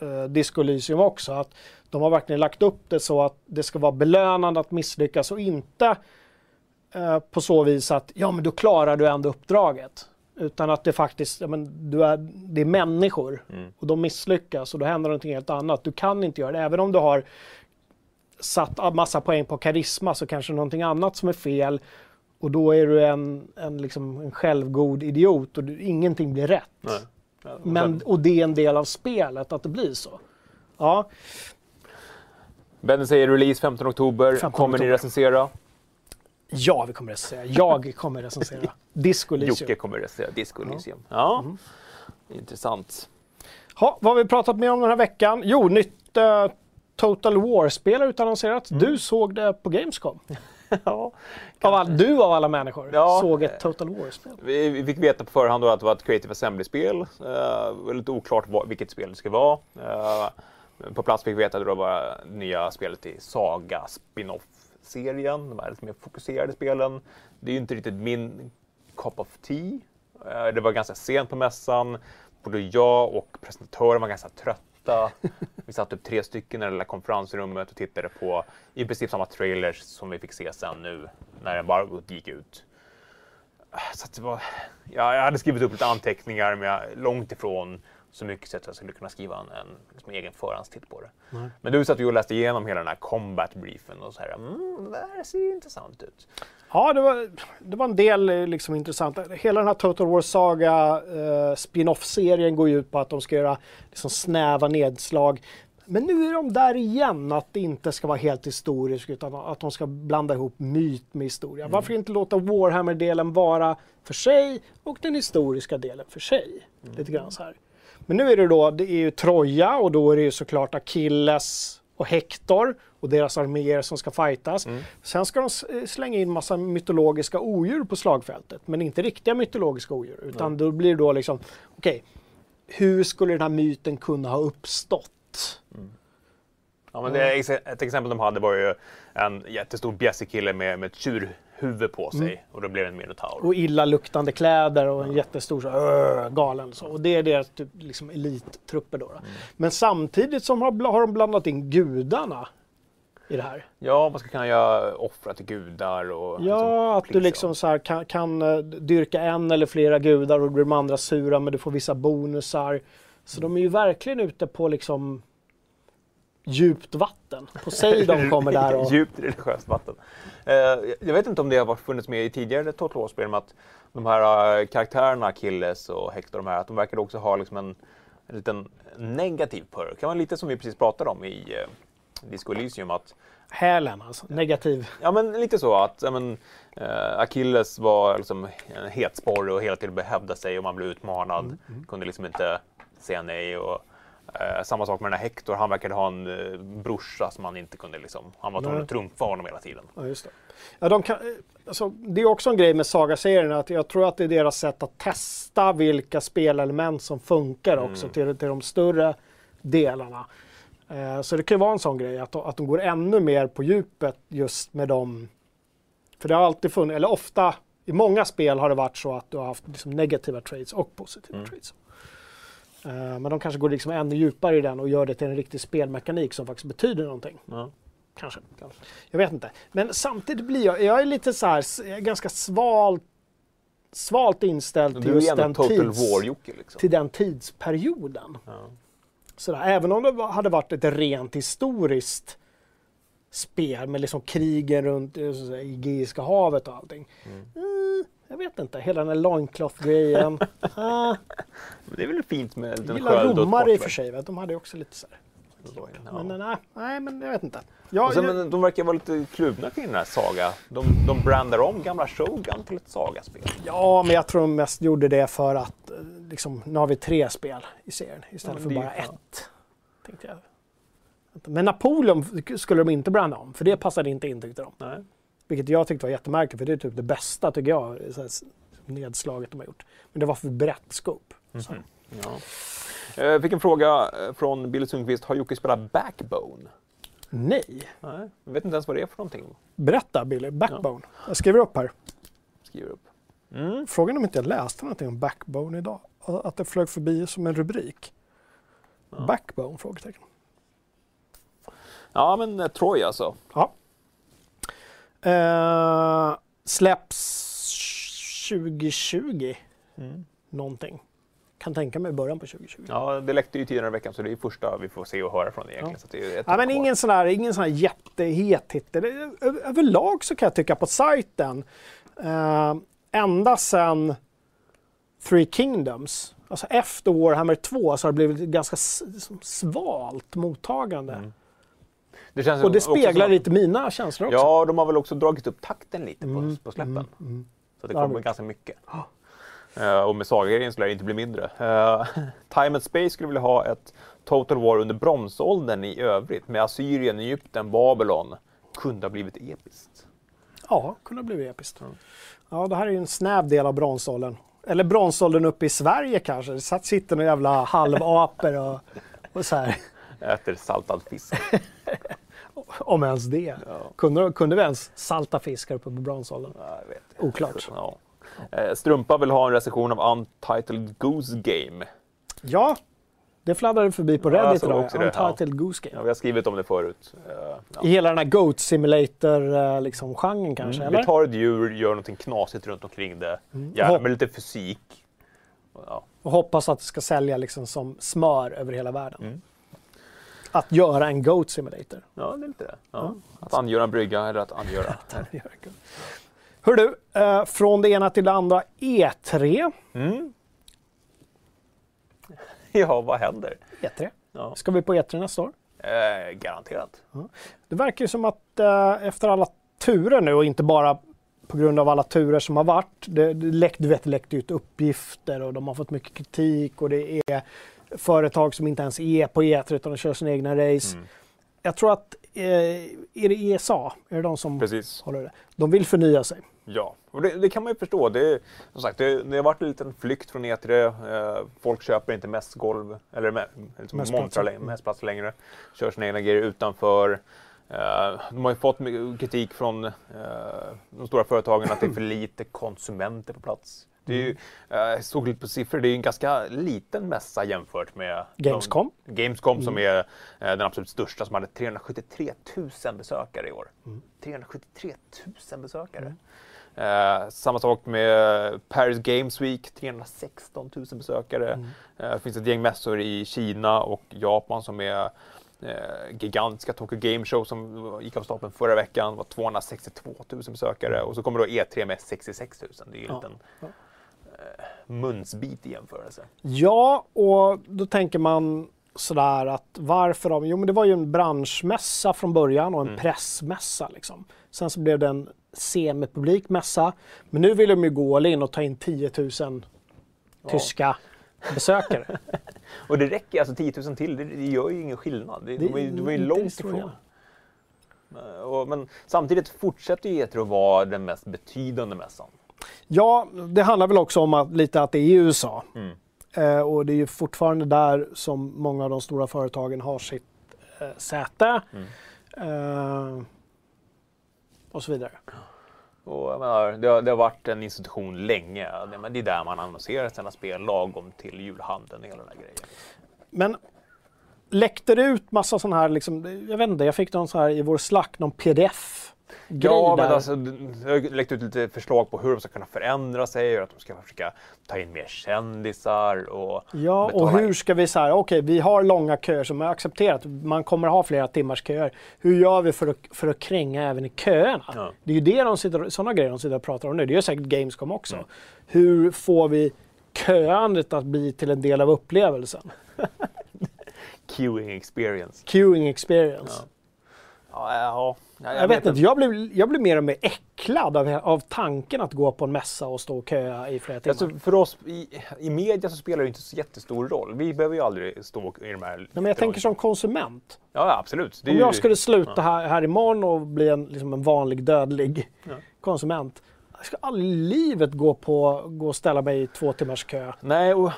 uh, Disco Elysium också. Att de har verkligen lagt upp det så att det ska vara belönande att misslyckas och inte eh, på så vis att ja men då klarar du ändå uppdraget. Utan att det faktiskt, ja, men du är, det är människor Mm. och de misslyckas och då händer någonting helt annat. Du kan inte göra det. Även om du har satt massa poäng på karisma så kanske någonting annat som är fel och då är du en, en, liksom, en självgod idiot och du, ingenting blir rätt. Nej. Men, och det är en del av spelet att det blir så. Ja, Benny säger release 15 oktober. 15 Kommer ni recensera? Ja vi kommer recensera. Jag kommer recensera. Disco Elysium. Jocke kommer recensera Disco Elysium. Ja, Mm. intressant. Ha, vad har vi pratat mer om den här veckan? Jo, nytt eh, Total War-spel har utannonserats. Mm. Du såg det på Gamescom. ja. Av all, du av alla människor Ja. såg ett Total War-spel. Vi, vi fick veta på förhand då att det var ett Creative Assembly-spel. Uh, lite oklart vad, vilket spel det ska vara. Eh, på plats fick vi veta att det var nya spelet i Saga Spin-off-serien. De här lite mer fokuserade spelen. Det är ju inte riktigt min cup of tea. Eh, det var ganska sent på mässan. Både jag och presentatören var ganska trötta. Vi satt upp tre stycken i det lilla konferensrummet och tittade på i princip samma trailers som vi fick se sen nu när embargot gick ut. Så det var, ja, jag hade skrivit upp lite anteckningar men jag, långt ifrån så mycket så att jag skulle kunna skriva en, en liksom, egen förhandstitt på det. Nej. Men du satt ju och läste igenom hela den här combat briefen och så här, mm, det här ser intressant ut. Ja, det var, det var en del eh, liksom, intressant. Hela den här Total War Saga eh, spin-off-serien går ju ut på att de ska göra liksom, snäva nedslag. Men nu är de där igen, att det inte ska vara helt historiskt utan att de ska blanda ihop myt med historia. Varför inte låta Warhammer-delen vara för sig och den historiska delen för sig? Lite grann så här. Men nu är det då, det är ju Troja och då är det ju såklart Achilles och Hector och deras arméer som ska fightas. Sen ska de slänga in massa mytologiska odjur på slagfältet, men inte riktiga mytologiska odjur. Utan då blir det då liksom, okej, hur skulle den här myten kunna ha uppstått? Ja, men det, ett exempel de hade var ju en jättestor bjässig kille med, med ett tjurhuvud på sig och då blev det en minotaur. Och illaluktande kläder och en jättestor så, "Åh", galen så. Och det är deras typ, liksom elittrupper då. då. Men samtidigt som har, har de blandat in gudarna i det här. Ja, man ska kunna göra offra till gudar och... Ja, att du liksom så här kan, kan eh, dyrka en eller flera gudar och då blir de andra sura men du får vissa bonusar. Så de är ju verkligen ute på liksom djupt vatten. Poseidon kommer där och... Djupt religiöst vatten. Eh, jag vet inte om det har funnits med i tidigare Total War-spel, att de här eh, karaktärerna, Achilles och Hector, de här, att de verkar också ha liksom en, en liten negativ perk. Det var lite som vi precis pratade om i eh, Disco Elysium, att Hälen alltså, negativ. Ja, men lite så att ja, men, eh, Achilles var liksom en het sporre och hela tiden behövde sig och man blev utmanad. Kunde liksom inte CNA och eh, samma sak med den här Hector. Han verkade ha en eh, brorsa som han inte kunde liksom, han var tvungen att trumfa honom hela tiden. Ja, just det. Ja, de kan, eh, alltså, det är också en grej med Saga-serien att jag tror att det är deras sätt att testa vilka spelelement som funkar också till, till de större delarna. Eh, så det kan ju vara en sån grej att, att de går ännu mer på djupet just med dem. För det har alltid funnits, eller ofta, i många spel har det varit så att du har haft liksom negativa trades och positiva trades. Eh, men de kanske går liksom ännu djupare i den och gör det till en riktig spelmekanik som faktiskt betyder någonting. Ja. Kanske. Jag vet inte. Men samtidigt blir jag, jag är lite så här, ganska svalt, svalt inställd till just den tids, liksom. till den tidsperioden. Ja. Sådär, även om det hade varit ett rent historiskt spel med liksom krigen runt eh, Egeiska havet och allting. Mm. Jag vet inte, hela den här loincloth-grejen. ah, det är väl fint med jag den gillar romare i och för sig, de hade ju också lite så här. Ja. Men nej, nej, men jag vet inte. Ja, Och sen, jag- men de verkar vara lite kluvna kring den här Saga. De, de brandar om gamla Shogun till ett Saga-spel. Ja, men jag tror de mest gjorde det för att eh, liksom, nu har vi tre spel i serien istället Ja, för bara fan. ett. Tänkte jag. Men Napoleon skulle de inte branda om, för det passade inte in tyckte de. Nej. Vilket jag tyckte var jättemärkligt, för det är typ det bästa tycker jag, så här, nedslaget de har gjort. Men det var för brett scope. Så. Ja. Eh, Jag fick en fråga eh, från Bill Sundqvist. Har Jocke spelat Backbone? Nej, Nej, jag vet inte ens vad det är för någonting. berätta Billy, Backbone. Jag skriver upp här. Skriver upp. Mm. Frågan om inte jag läste någonting om Backbone idag. Att det flög förbi som en rubrik. Backbone? Frågetecken. Ja, men eh, Troy alltså. Ja. Eh, släpps 2020 någonting. Kan tänka mig början på 2020. Ja, Ja, det läckte ju tidigare i veckan så det är första vi får se och höra från det egentligen. Ja. Så det är ett men ingen sån här, ingen sån här jättehet titel. Överlag så kan jag tycka på sajten, eh, ända sedan Three Kingdoms, alltså efter Warhammer 2 så har det blivit ganska svalt mottagande. Det Och det speglar som- lite mina känslor också. Ja, de har väl också dragit upp takten lite på, Mm, på släppen. Så det Ja, kommer men- ganska mycket. Eh, och med Saga-grejen lär det inte bli mindre. Uh, Time and Space skulle vilja ha ett Total War under bronsåldern i övrigt med Assyrien, Egypten, Babylon. Kunde ha blivit episkt. Ja, kunde ha blivit episkt. Ja, det här är ju en snäv del av bronsåldern. Eller bronsåldern uppe i Sverige kanske. Det satt, sitter några jävla halvaper och, och så här. Äter saltad fisk. Om ens det. Kunde, kunde vi ens salta fiskar uppe på bronsåldern? Ja. Oklart. Ja. Eh, Strumpa vill ha en recension av Untitled Goose Game. Ja, det fladdrade förbi på Ja, Reddit såg idag. också det, ja. Untitled Goose Game. Ja, vi har skrivit om det förut. Eh, ja. I hela den här Goat Simulator-genren liksom, genren kanske, eller? Vi tar ett djur, gör någonting knasigt runt omkring det. Gärna Hopp. med lite fysik. Ja. Och hoppas att det ska sälja liksom som smör över hela världen. Mm. Att göra en Goat Simulator. ja, det är lite det. Ja. Att angöra en brygga eller att angöra. Hör du, eh, från det ena till det andra. E3. Mm. Ja, vad händer? E3. Ja. Ska vi på E3 nästa år? Eh, garanterat. Det verkar ju som att eh, efter alla turer nu och inte bara på grund av alla turer som har varit. Det, det läck, du vet, läckte ut uppgifter och de har fått mycket kritik och det är företag som inte ens är på E3 utan de kör sina egna race. Mm. Jag tror att, eh, är det ESA? Är det de som Precis. håller det? De vill förnya sig. Ja, och det, det kan man ju förstå. Det, som sagt, det, det har varit en liten flykt från E3. Eh, folk köper inte mässgolv, eller mä, liksom montrar längre, mässplatser längre. Kör sina egna grejer utanför. Eh, de har ju fått kritik från eh, de stora företagen att det är för lite konsumenter på plats. Det är ju, eh, jag såg lite på siffror, det är ju en ganska liten mässa jämfört med Gamescom. De, Gamescom som är eh, den absolut största som hade 373 000 besökare i år. 373 000 besökare. Eh, samma sak med Paris Games Week, 316 000 besökare. Eh, det finns ett gäng mässor i Kina och Japan som är eh, gigantiska. Tokyo Game Show som gick av stapeln förra veckan var 262 000 besökare. Och så kommer då E3 med 66 000. Det är ju en Ja, liten ja. Munsbit i jämförelse. Ja, och då tänker man sådär att varför de, jo men det var ju en branschmässa från början och en Mm. pressmässa liksom. Sen så blev det en semipublik mässa. Men nu vill de ju gå all in och ta in 10 000 tyska besökare. Och det räcker, alltså 10 000 till, det, det gör ju ingen skillnad. Det, Det de, ju- de var ju långt ifrån. Och, men samtidigt fortsätter ju E3 att vara den mest betydande mässan. Ja, det handlar väl också om att, lite att det är USA. Mm. Eh, och det är ju fortfarande där som många av de stora företagen har sitt eh, säte. Eh, och så vidare. Och menar, det, har, det har varit en institution länge. Det, men det är där man annonserar sina spel lagom till julhandeln och hela den här grejen. Men läckte det ut massa sån här, liksom, jag vet inte, jag fick någon så här i vår slack, någon pdf Ja, men alltså, det har läckt ut lite förslag på hur de ska kunna förändra sig och att de ska försöka ta in mer kändisar och Ja, och hur ska vi säga, okej vi har långa köer som är accepterat, man kommer ha flera timmars köer. Hur gör vi för att, för att kränga även i köerna? Ja. Det är ju det de sitter, sådana grejer de sitter och pratar om nu, det gör säkert Gamescom också. Mm. Hur får vi köandet att bli till en del av upplevelsen? queuing experience. Queuing experience. Ja, ja, ja, Jag, vet inte, jag blir, jag blir mer och mer äcklad av, av tanken att gå på en mässa och stå och köa i flera timmar. Alltså, för oss i, i media så spelar det inte så jättestor roll. Vi behöver ju aldrig stå i de här... Nej, men jag tänker som konsument. Ja, absolut. Det Om ju- jag skulle sluta här, här imorgon och bli en, liksom en vanlig dödlig Ja. konsument. Jag ska aldrig i livet gå, på, gå och ställa mig i två timmars kö. Nej, och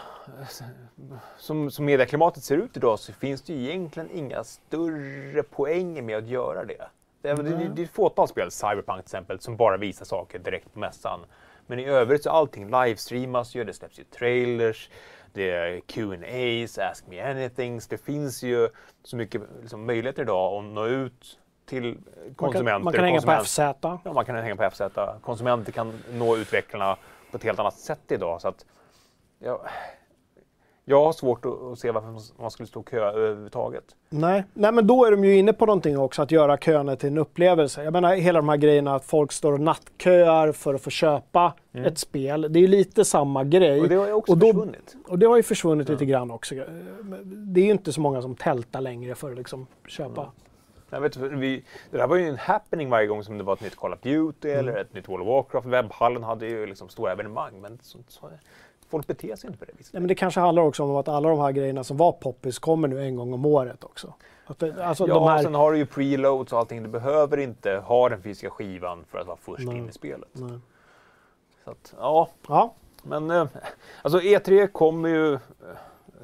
som, som medieklimatet ser ut idag så finns det ju egentligen inga större poänger med att göra det. Det är, det, det, det är ett fåtal spel, Cyberpunk till exempel, som bara visar saker direkt på mässan. Men i övrigt så allting livestreamas ju, det släpps ju trailers, det är Q&As, Ask Me Anythings. Det finns ju så mycket liksom, möjligheter idag att nå ut till Man konsumenter. kan, man kan hänga på konsument- FZ. Ja, man kan hänga på FZ. Konsumenter kan nå utvecklarna på ett helt annat sätt idag. Så att, ja, jag har svårt att, se varför man skulle stå och köa överhuvudtaget. Nej. Nej, men då är de ju inne på någonting också, att göra köerna till en upplevelse. Jag menar hela de här grejerna att folk står och nattköar för att få köpa ett spel. Det är ju lite samma grej. Mm. Och det har ju också Och då- försvunnit. Och det har ju försvunnit lite grann också. Det är ju inte så många som tältar längre för att liksom köpa. Jag vet, vi, det där var ju en happening varje gång som det var ett nytt Call of Duty eller ett nytt World of Warcraft. Webbhallen hade ju liksom stora evenemang. Men så, så, folk beter sig inte på det viset. Nej, men det kanske handlar också om att alla de här grejerna som var poppis kommer nu en gång om året också. Det, alltså Ja, de här... sen har du ju preloads och allting. Du behöver inte ha den fysiska skivan för att vara först Nej. in i spelet. Nej. Så att, ja, Ja, Men eh, alltså E3 kommer ju eh,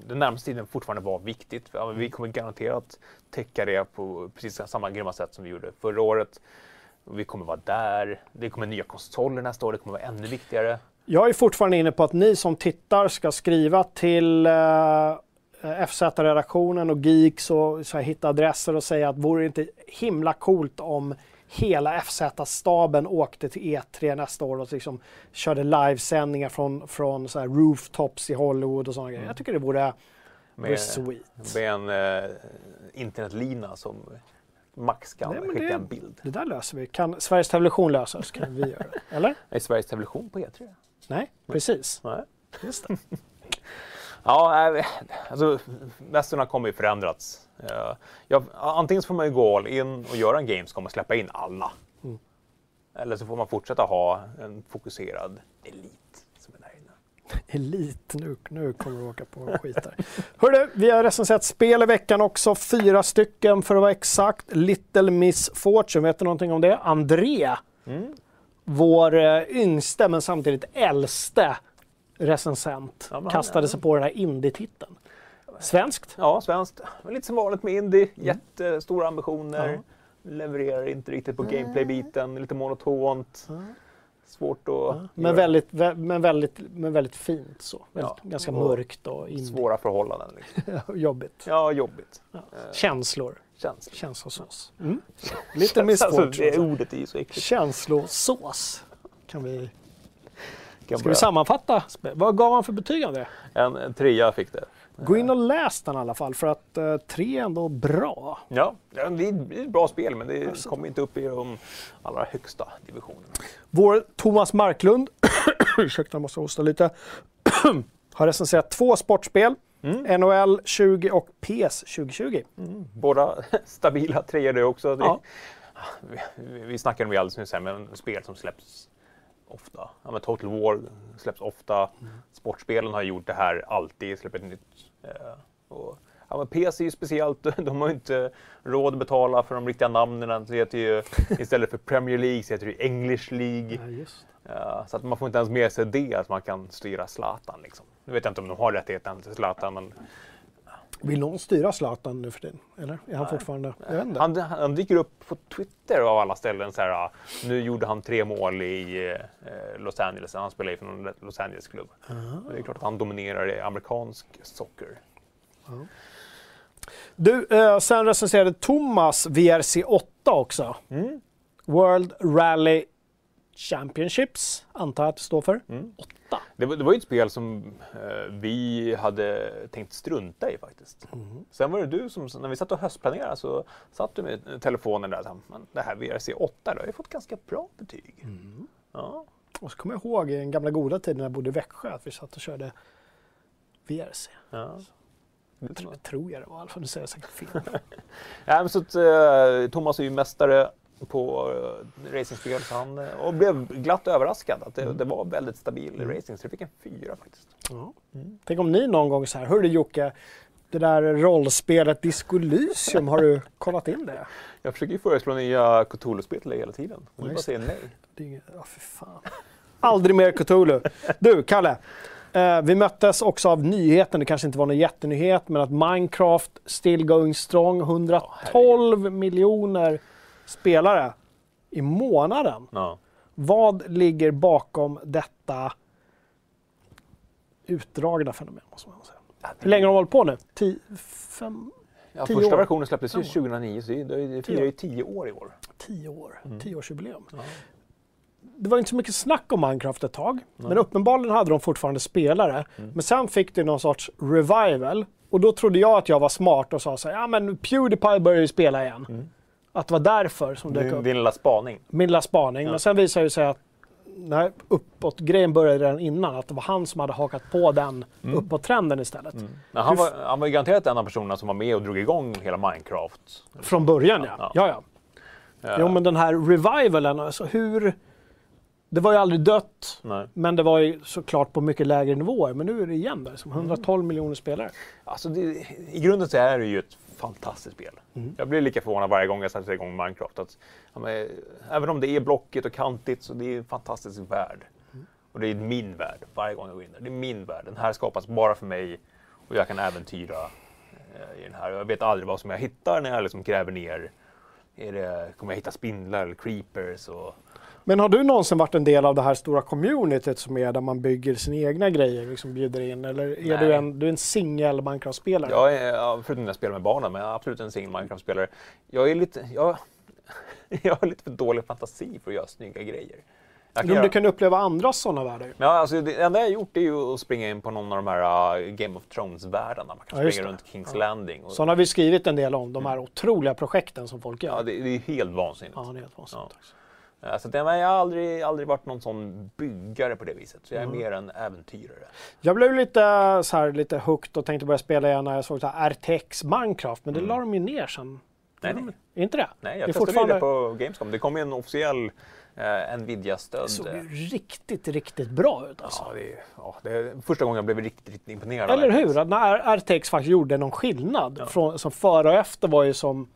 den närmaste tiden fortfarande vara viktigt. Vi kommer garanterat täcka det på precis samma grymma sätt som vi gjorde förra året. Vi kommer vara där. Det kommer nya konsoler nästa år. Det kommer vara ännu viktigare. Jag är fortfarande inne på att ni som tittar ska skriva till eh, FZ-redaktionen och Geeks och så här, hitta adresser och säga att vore det inte himla coolt om hela FZ-staben åkte till E3 nästa år och liksom körde livesändningar från, från så här rooftops i Hollywood och sådana grejer. Jag tycker det vore, Med, med en eh, internetlina som Max kan Nej, skicka det- en bild. Det där löser vi. Kan Sveriges Television lösa så kan vi göra det. Eller? Är Sveriges Television på E3? Nej, precis. Nej. Just det. Ja, alltså mässorna kommer ju förändrats. Eh, ja, antingen så får man ju gå all in och göra en Gamescom och släppa in alla. Mm. Eller så får man fortsätta ha en fokuserad elit som är där inne. Elit, nu, nu kommer du åka på skit här. Hörru, vi har recenserat spel i veckan också. Fyra stycken för att vara exakt. Little Miss Fortune, vet du någonting om det? André, Mm. vår eh, yngste men samtidigt äldste recensent, Ja, men han- kastade sig på den här indie-titeln. Svenskt? Ja, svenskt. Lite som vanligt med indie. Jättestora ambitioner. Mm. Ja. Levererar inte riktigt på gameplay-biten. Lite monotont. Svårt att Men göra. väldigt, vä- men väldigt, men väldigt fint så. Väldigt, Ja. Ganska Och mörkt och indie. Svåra förhållanden. Liksom. jobbigt. Ja, jobbigt. Ja. Eh, Känslor. Känns. Känslosås. Mm. Little Miss Alltså, det ordet är ju så äckligt. Känslosås. Kan vi... Kan Ska börja- vi sammanfatta? Vad gav han för betyg av det? En, en trea fick det. Gå in och läs den i alla fall för att uh, tre är ändå bra. Ja, det är ett bra spel men det kommer inte upp i de allra högsta divisionerna. Vår Thomas Marklund, ursäkta jag måste hosta lite, har recenserat två sportspel. Mm. NHL 20 och PS 2020. Båda stabila treor det också. Ja. vi, vi snackade om det alldeles nyss här, men spel som släpps ofta. Ja, men Total War släpps ofta. Sportspelen har gjort det här alltid, släpper ett nytt eh, Och, ja, men PC är ju speciellt, de har ju inte råd att betala för de riktiga namnen. Det heter ju, istället för Premier League så heter det English League. Ja. Ja, så att man får inte ens med sig det, att man kan styra Zlatan. Liksom. Nu vet jag inte om de har rättigheten till Zlatan, men Vill någon styra Zlatan nu för tiden? Eller är han fortfarande... Jag vet inte. han, han dyker upp på Twitter av alla ställen. Så här, ah, nu gjorde han tre mål i eh, Los Angeles, han spelar ju för någon Los Angeles-klubb. Men Det är klart att han dominerar i amerikansk socker. Du, eh, sen recenserade Thomas VRC 8 också. Mm. World Rally Championships, antar jag att det står för. Mm. Åtta. Det, var, det var ju ett spel som eh, vi hade tänkt strunta i faktiskt. Sen var det du som, när vi satt och höstplanerade så satt du med telefonen där och sa, "Men det här VRC 8 det har ju fått ganska bra betyg. Ja. Och så kommer jag ihåg i den gamla goda tiden när jag bodde i Växjö att vi satt och körde VRC. Ja. Jag tror, jag tror jag det var i alla fall, nu säger jag säkert fel. Ja, men så att, eh, Thomas är ju mästare på uh, racingspel så han, eh, och blev glatt överraskad att det, det var väldigt stabil racing. Så det fick en fyra faktiskt. Ja. Tänk om ni någon gång så här, hörru Jocke, det där rollspelet Disco Elysium, har du kollat in det? Jag försöker ju föreslå nya Cthulhu-spel till dig hela tiden. Du bara säger nej. det är inget, ja för fan. Aldrig mer Cthulhu. Du, Kalle. Eh, vi möttes också av nyheten, det kanske inte var någon jättenyhet, men att Minecraft still going strong, 112 miljoner spelare i månaden. Ja. Vad ligger bakom detta utdragna fenomen? Måste man säga. Hur länge har de hållit på nu? Tio, fem, Ja, Tio första år. versionen släpptes ju Fem år. 2009 så det, firar år. ju tio år i år. tio år. Mm. Tioårsjubileum. Det var inte så mycket snack om Minecraft ett tag. Men uppenbarligen hade de fortfarande spelare. Mm. Men sen fick det någon sorts revival. Och då trodde jag att jag var smart och sa så här, ja men Pewdiepie börjar ju spela igen. Att det var därför som det dök upp. din lilla spaning. Min lilla spaning. Men sen visade det sig att nej, uppåt-grejen började redan innan. Att det var han som hade hakat på den Mm. uppåt-trenden istället. Men han, var, han var ju garanterat en av personerna som var med och drog igång hela Minecraft. Från början ja. Ja. ja. ja. Ja. Jo men den här revivalen, alltså hur... Det var ju aldrig dött. Nej. Men det var ju såklart på mycket lägre nivåer. Men nu är det igen där, som 112 Mm. miljoner spelare. Alltså det, I grunden så är det ju ett fantastiskt spel. Mm. Jag blir lika förvånad varje gång jag sätter igång Minecraft. Att, ja, men, även om det är blockigt och kantigt så det är en fantastisk värld. Mm. Och det är min värld varje gång jag går in där. Det är min värld. Den här skapas bara för mig och jag kan äventyra eh, i den här. Jag vet aldrig vad som jag hittar när jag liksom gräver ner. Är det, kommer jag hitta spindlar eller creepers? Och, Men har du någonsin varit en del av det här stora communityt som är där man bygger sina egna grejer, liksom bjuder in? Eller är Nej. du en, du är en singel Minecraft-spelare? Jag är, ja, förutom när jag spelar med barnen, men jag är absolut en singel Minecraft-spelare. Jag är lite, jag, jag har lite för dålig fantasi för att göra snygga grejer. Jag kan du kan uppleva andra sådana världar. ja, alltså, det enda jag har gjort är ju att springa in på någon av de här uh, Game of Thrones-världarna. Man kan Ja, springa runt Kings Ja. Landing. Och, Sådana har vi skrivit en del om, de här otroliga projekten som folk gör. ja, det, det är helt vansinnigt. Ja, det är helt vansinnigt. Ja. Också. Ja, så att, men jag har aldrig, aldrig varit någon sån byggare på det viset. Så jag är Mm. mer en äventyrare. Jag blev lite, så här, lite hooked och tänkte börja spela igen när jag såg så här RTX Minecraft, men det la de ju ner sen. Mm. Nej, nej. Inte det? Nej, det jag är testade fortfarande... det på Gamescom. Det kom ju en officiell eh, Nvidia-stödd. Det såg ju riktigt, riktigt bra ut alltså. Ja, det är, ja, det är första gången jag blev riktigt, riktigt imponerad. Eller det. hur? Att när RTX faktiskt gjorde någon skillnad. Från, som före och efter var ju som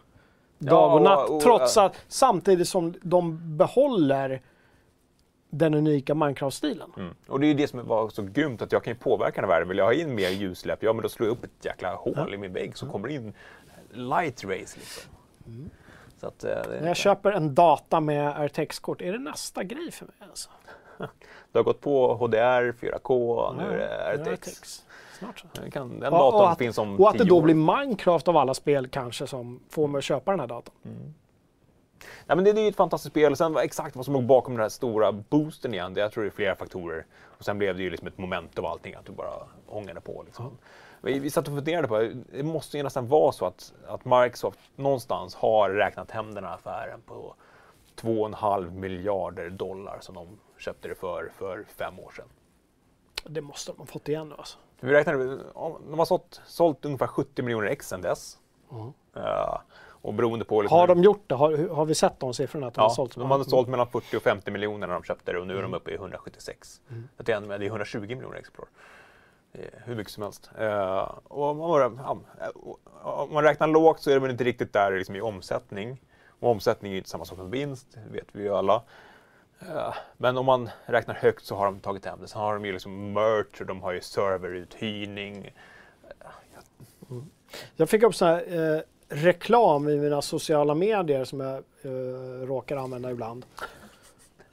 dag och Ja, natt. och- och- trots att samtidigt som de behåller den unika Minecraft-stilen. Mm. Och det är ju det som var så grymt att jag kan ju påverka den här världen. Vill jag ha in mer ljussläpp, ja men då slår jag upp ett jäkla hål i min vägg så kommer det in light rays liksom. Så att, eh, När det, jag köper en data med RTX-kort, är det nästa grej för mig? Alltså? det har gått på HDR, 4K, nu är Ja, det RTX. Snart så. Det Kan, den datorn och att, finns om och att det då år. blir Minecraft av alla spel kanske som får mig att köpa den här datorn. Nej, men det, det är ju ett fantastiskt spel. Sen exakt vad som låg bakom den här stora boosten igen, det, jag tror det är flera faktorer. Och sen blev det ju liksom ett moment av allting, att du bara ångade på. Liksom. Vi, vi satt och funderade på, det måste ju nästan vara så att, att Microsoft någonstans har räknat hem den här affären på 2,5 miljarder dollar som de köpte det för, för fem år sedan. Det måste de ha fått igen nu alltså. Vi räknade, om- de har sålt, sålt ungefär 70 miljoner ex sedan dess. Ja, och beroende på... liksom Har de gjort det? Har, har vi sett de siffrorna? Att de har Ja, sålt så de hade sålt mellan 40 och 50 miljoner när de köpte det och nu är Mm. de uppe i 176. Jag tror att det är 120 miljoner exemplar. Eh, Hur mycket som helst. Eh, och man, ja, eh, om man räknar lågt så är det väl inte riktigt där liksom i omsättning. Och omsättning är ju inte samma sak som vinst, det vet vi ju alla. Men om man räknar högt så har de tagit hem det. Sen har de ju liksom merch och de har ju serveruthyrning. Jag fick upp sån här eh, reklam i mina sociala medier som jag eh, råkar använda ibland.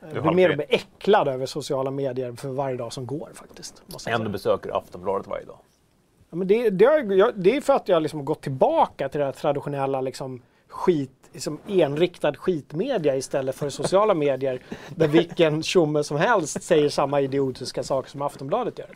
Jag blir mer och mer äcklad över sociala medier för varje dag som går faktiskt. Måste Ändå besöker Aftonbladet varje dag. Ja, men det, det, jag, det är för att jag liksom har gått tillbaka till det traditionella liksom, skit, liksom enriktad skitmedia istället för sociala medier där vilken tjomme som helst säger samma idiotiska saker som Aftonbladet gör.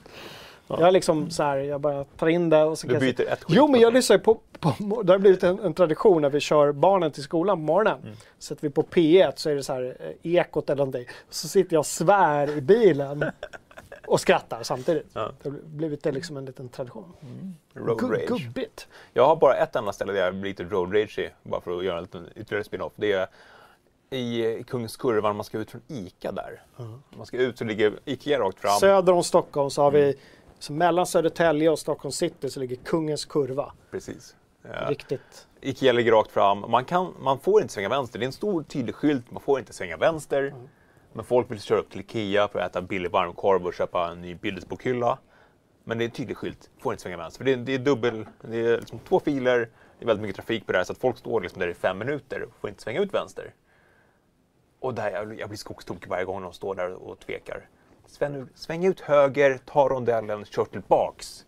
Jag är liksom så här, jag bara tar in det och så Du kan jag byter ett skit Jo, men jag lyssnar på, på det har blivit en, en tradition när vi kör barnen till skolan på morgonen. Mm. Sätter vi på P1 så är det så här eh, Ekot eller någonting. Så sitter jag och svär i bilen och skrattar samtidigt. Ja. Det har blivit det liksom en liten tradition. Road Gu- rage. Gubbigt. Jag har bara ett enda ställe där jag blir lite road rage bara för att göra en liten ytterligare spin-off. Det är i Kungens Kurva när man ska ut från ICA där. Man ska ut så ligger ICA rakt fram. Söder om Stockholm så har Mm. vi, så mellan Södertälje och Stockholm city så ligger Kungens kurva. Precis. Ja. Riktigt. IKEA ligger rakt fram. Man, kan, man får inte svänga vänster. Det är en stor tydlig skylt. Man får inte svänga vänster. Men folk vill köra upp till IKEA för att äta billig varmkorv och köpa en ny Billesbokhylla. Men det är en tydlig skylt. Får inte svänga vänster. För det är, det är dubbel, det är liksom två filer. Det är väldigt mycket trafik på det här så att folk står liksom där i fem minuter och får inte svänga ut vänster. Och där jag, jag blir skogstokig varje gång de står där och tvekar. Sväng, sväng ut höger, ta rondellen, kör tillbaks.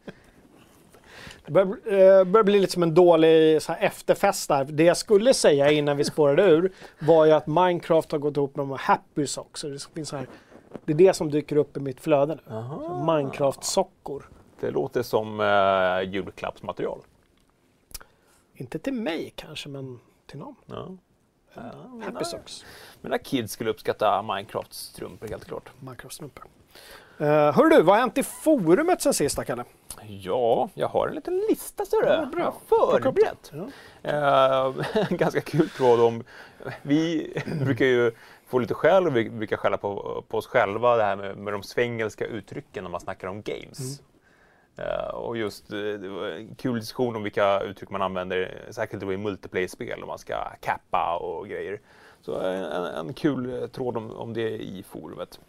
Det börjar, eh, börjar bli lite som en dålig så här, efterfest där. Det jag skulle säga innan vi spårade ur var ju att Minecraft har gått ihop med de här Happy Socks. Det, finns så här, det är det som dyker upp i mitt flöde nu. Minecraft-sockor. Det låter som uh, julklappsmaterial. Inte till mig kanske, men till någon. Ja. Happy Socks. Mina kids skulle uppskatta Minecrafts strumpor helt klart. Minecraft-strumpor. Uh, hör du, vad har hänt i forumet sen sista, Kalle? Ja, jag har en liten lista Ja, du. bra. Plocka upp förberett. Ja. En ganska kul tråd om... Vi brukar ju få lite skäll och vi brukar skälla på, på oss själva det här med, med de svengelska uttrycken när man snackar om games. Eh, och just det var en kul diskussion om vilka uttryck man använder, särskilt i multiplayer-spel om man ska kappa och grejer. Så en, en, kul tråd om, om det i forumet.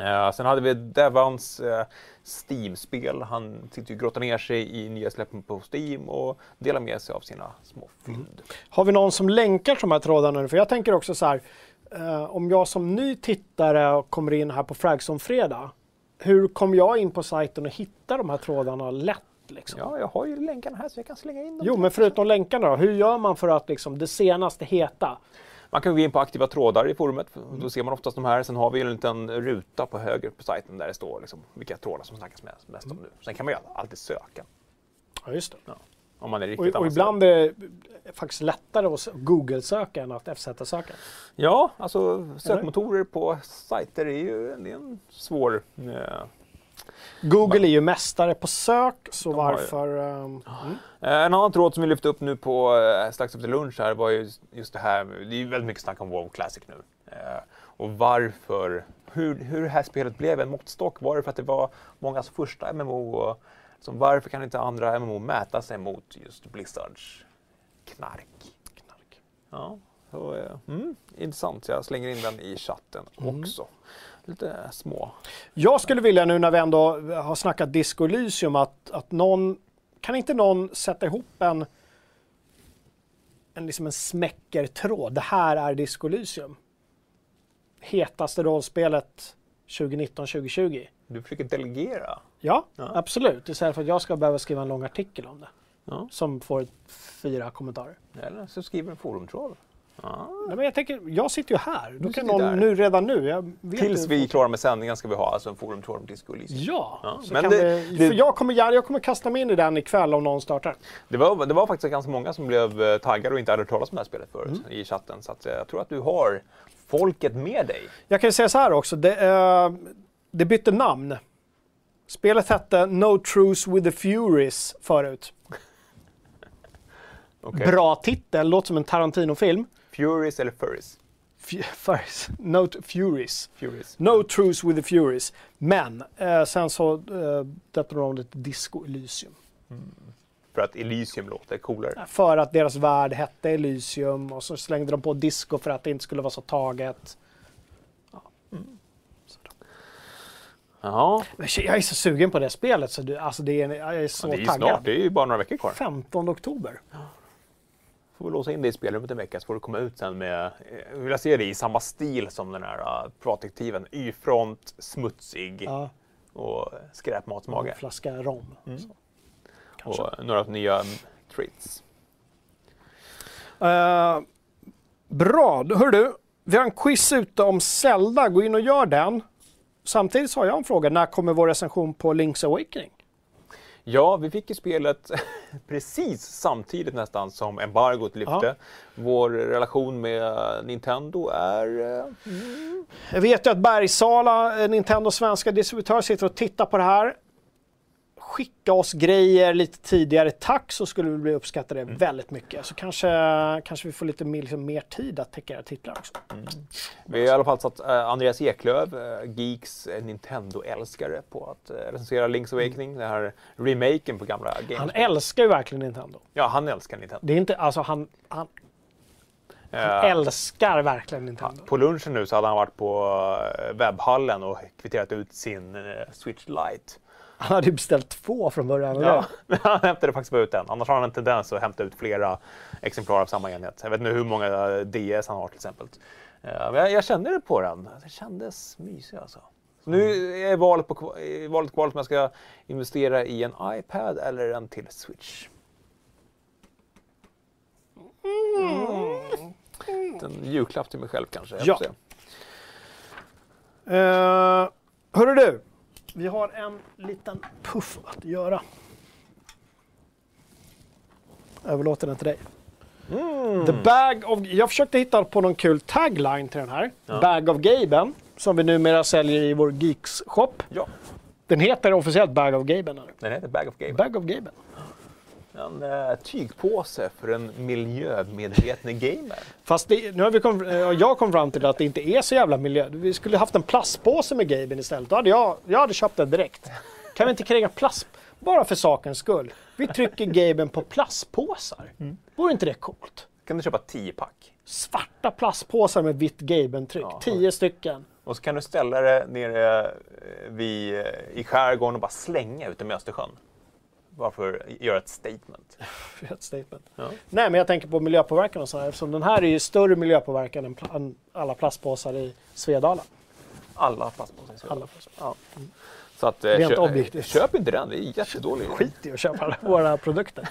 Eh, sen hade vi Devans eh, Steam-spel. Han sitter ju och grottar ner sig i nya släppen på Steam och delar med sig av sina små fynd. Har vi någon som länkar till de här trådarna nu? För jag tänker också så här, eh, om jag som ny tittare kommer in här på Fragson fredag, hur kommer jag in på sajten och hitta de här trådarna lätt? Liksom? Ja, jag har ju länkarna här så jag kan slänga in dem. Jo, men förutom länkarna då, hur gör man för att liksom det senaste heta? Man kan gå in på aktiva trådar i forumet. Då ser man oftast de här. Sen har vi en liten ruta på höger på sajten där det står liksom vilka trådar som snackas mest, mest om nu. Sen kan man ju alltid söka. Ja, just det. Ja. Om man är Och, riktigt och avancerad. ibland är det faktiskt lättare att Google-söka än att FZ-söka. Ja, alltså sökmotorer på sajter är ju är en svår... Eh, Google är ju mästare på sök, så varför... ehm, mm. Eh, En annan tråd som vi lyfte upp nu på eh, strax efter lunch här var ju just det här. Det är ju väldigt mycket snack om WoW Classic nu. Eh, Och varför, hur, hur det här spelet blev en måttstock. Var det för att det var mångas första MMO? Och, liksom, varför kan inte andra MMO mäta sig mot just Blizzards knark? knark. Ja, så, mm, intressant. Jag slänger in den i chatten också. Lite små. Jag skulle vilja nu när vi ändå har snackat Disco Elysium att, att någon, kan inte någon sätta ihop en, en, liksom en smäckertråd? Det här är Disco Elysium. Hetaste rollspelet 2019-2020. Du försöker delegera. Ja, Ja. absolut. Istället för att jag ska behöva skriva en lång artikel om det. Ja. Som får fyra kommentarer. Eller så skriver en forumtråd. Ja. Nej, men jag, tänker, jag sitter ju här. Då Du kan någon där. nu, redan nu. Jag vet Tills vi är klara med sändningen ska vi ha alltså en forumtråd om Disco Elysium. Ja, Ja, så men det- vi, det- för jag kommer, jag, kommer kasta mig in i den ikväll om någon startar. Det var, det var faktiskt ganska många som blev eh, taggade och inte hade hört talas om det här spelet förut Mm. i chatten. Så att, eh, jag tror att du har folket med dig. Jag kan ju säga så här också. Det, eh, det bytte namn. Spelet hette No Truce with the Furies förut. Okej. Bra titel, låter som en Tarantino-film. Furies eller Furries? Fu- Furies. No Furies. Furies. No truce with the Furies. Men eh, sen så eh, döpte de om det till Disco Elysium. För att Elysium låter coolare. För att deras värld hette Elysium och så slängde de på disco för att det inte skulle vara så taget. Ja, Men shit, Jag är så sugen på det spelet så du, alltså det är, jag är så det är ju taggad. snart. Det är ju bara några veckor kvar. 15 oktober. Får vi låsa in det i spelrummet en vecka så får du komma ut sen med, eh, vill jag se det i samma stil som den här uh, privatdetektiven. Y-front, smutsig Ja, och skräpmatsmage. en flaska rom. Mm. Och några nya mm, treats. Eh, bra, hör du. Vi har en quiz ute om Zelda. Gå in och gör den. Samtidigt har jag en fråga. När kommer vår recension på Link's Awakening? Ja, vi fick ju spelet precis samtidigt nästan som embargot lyfte. Ja. Vår relation med Nintendo är... eh, Jag vet ju att Bergsala, eh, Nintendo svenska distributör, sitter och tittar på det här. Skicka oss grejer lite tidigare, tack, så skulle vi bli uppskattade väldigt mycket. Så kanske, kanske vi får lite mer, liksom, mer tid att täcka era titlar också. Vi har i alla fall satt eh, Andreas Eklöf, eh, Geeks eh, Nintendo-älskare, på att eh, recensera Link's Awakening, den här remaken på gamla games. Han älskar ju verkligen Nintendo. Ja, han älskar Nintendo. Det är inte, alltså han, han Eh, älskar verkligen Nintendo. På lunchen nu så hade han varit på webbhallen och kvitterat ut sin Switch Lite. Han hade ju beställt två från början. Ja, men han hämtade faktiskt bara ut en. Annars har han en tendens att hämta ut flera exemplar av samma enhet. Jag vet inte hur många DS han har till exempel. Eh, jag, jag kände det på den. Det kändes mysig alltså. Så nu är valet, på, valet kvar om jag ska investera i en iPad eller en till Switch. Mm. En julklapp till mig själv kanske. jag Ja. Uh, hörru du, vi har en liten puff att göra. Överlåter den till dig. Mm. The bag of... Jag försökte hitta på någon kul tagline till den här. Bag of Gaben, som vi numera säljer i vår Geeks-shop. Ja, Den heter officiellt Bag of Gaben. den heter Bag of Game. Bag of Gaben. En eh, tygpåse för en miljömedveten gamer. Fast det, nu har vi kom, eh, jag kom fram till att det inte är så jävla miljö. Vi skulle haft en plastpåse med Gaben istället. Då hade jag, jag hade köpt den direkt. Kan vi inte kränga plast? Bara för sakens skull. Vi trycker Gaben på plastpåsar. Vore inte det coolt? kan du köpa 10 pack. Svarta plastpåsar med vitt Gaben-tryck. Ja. Tio stycken. Och så kan du ställa det nere eh, vid, eh, i skärgården och bara slänga ut dem i Östersjön. Bara för att göra ett statement. Ett statement. Ja. Nej, men jag tänker på miljöpåverkan och så här. Eftersom den här är ju större miljöpåverkan än, pla- än alla plastpåsar i Svedala. Alla plastpåsar. i Sverige. Alla påsar. Ja. Så att, eh, Rent köp, objektivt. köp inte den, det är jättedålig. Skit i att köpa våra produkter.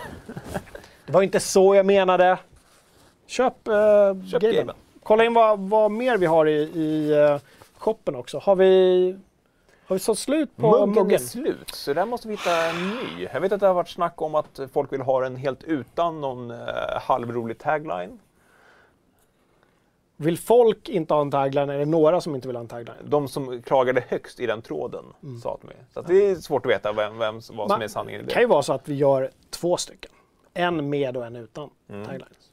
Det var inte så jag menade. Köp, uh, Köp. Gaben. Kolla in vad, vad mer vi har i, i uh, shoppen också. Har vi, har vi sålt slut på Muggen är muggen? slut, så där måste vi hitta en ny. Jag vet att det har varit snack om att folk vill ha den helt utan någon eh, halvrolig tagline. Vill folk inte ha en tagline? Är det några som inte vill ha en tagline? De som klagade högst i den tråden sa till mig. Så det är svårt att veta vem, vem, vad som Man- är sanningen i Det kan ju det. vara så att vi gör två stycken. En med och en utan Mm. taglines.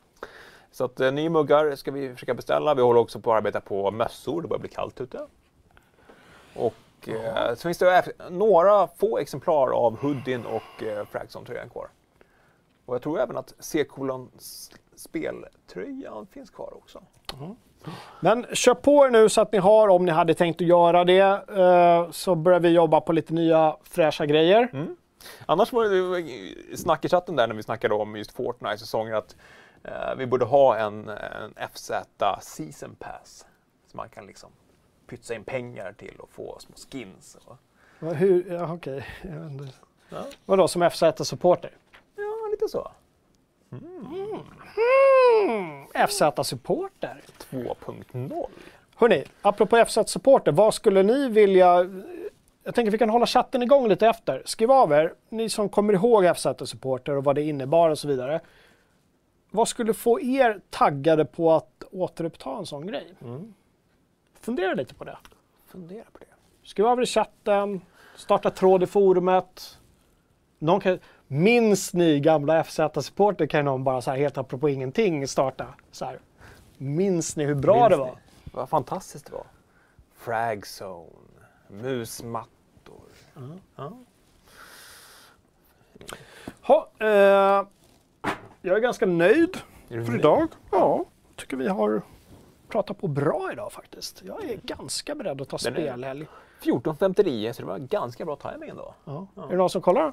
Så att eh, nya muggar ska vi försöka beställa. Vi håller också på att arbeta på mössor, det börjar bli kallt ute. Och eh, så finns det några få exemplar av hoodien och eh, Fragson-tröjan kvar. Och jag tror även att C-kolon speltröjan finns kvar också. Men kör på er nu så att ni har, om ni hade tänkt att göra det, eh, så börjar vi jobba på lite nya fräscha grejer. Mm. Annars var det snack i chatten där när vi snackade om just Fortnite-säsongen att eh, vi borde ha en, en FZ Season Pass. Så man kan liksom pytsa in pengar till och få små skins. Och, Va, Hur, ja, okej. Ja. Vadå, som FZ-supporter? ja, lite så. FZ-supporter? 2.0. Hörni, apropå FZ-supporter, vad skulle ni vilja... Jag tänker vi kan hålla chatten igång lite efter. Skriv av er, ni som kommer ihåg FZ-supporter och vad det innebar och så vidare. Vad skulle få er taggade på att återuppta en sån grej? Fundera lite på det. Fundera på det. Skriv av i chatten, starta tråd i forumet. Någon kan, minns ni gamla FZ-supporter kan någon bara så här helt apropå ingenting starta. Så här. Minns ni hur bra Minns det ni? var? Vad fantastiskt det var. Fragzone, musmattor. Ja. Ha, eh, jag är ganska nöjd Är för nöjd? idag. Ja, tycker vi har pratat på bra idag faktiskt. Jag är ganska beredd att ta Den spelhelg. 14.59, så det var ganska bra timing ändå. Ja. Är det någon som kollar?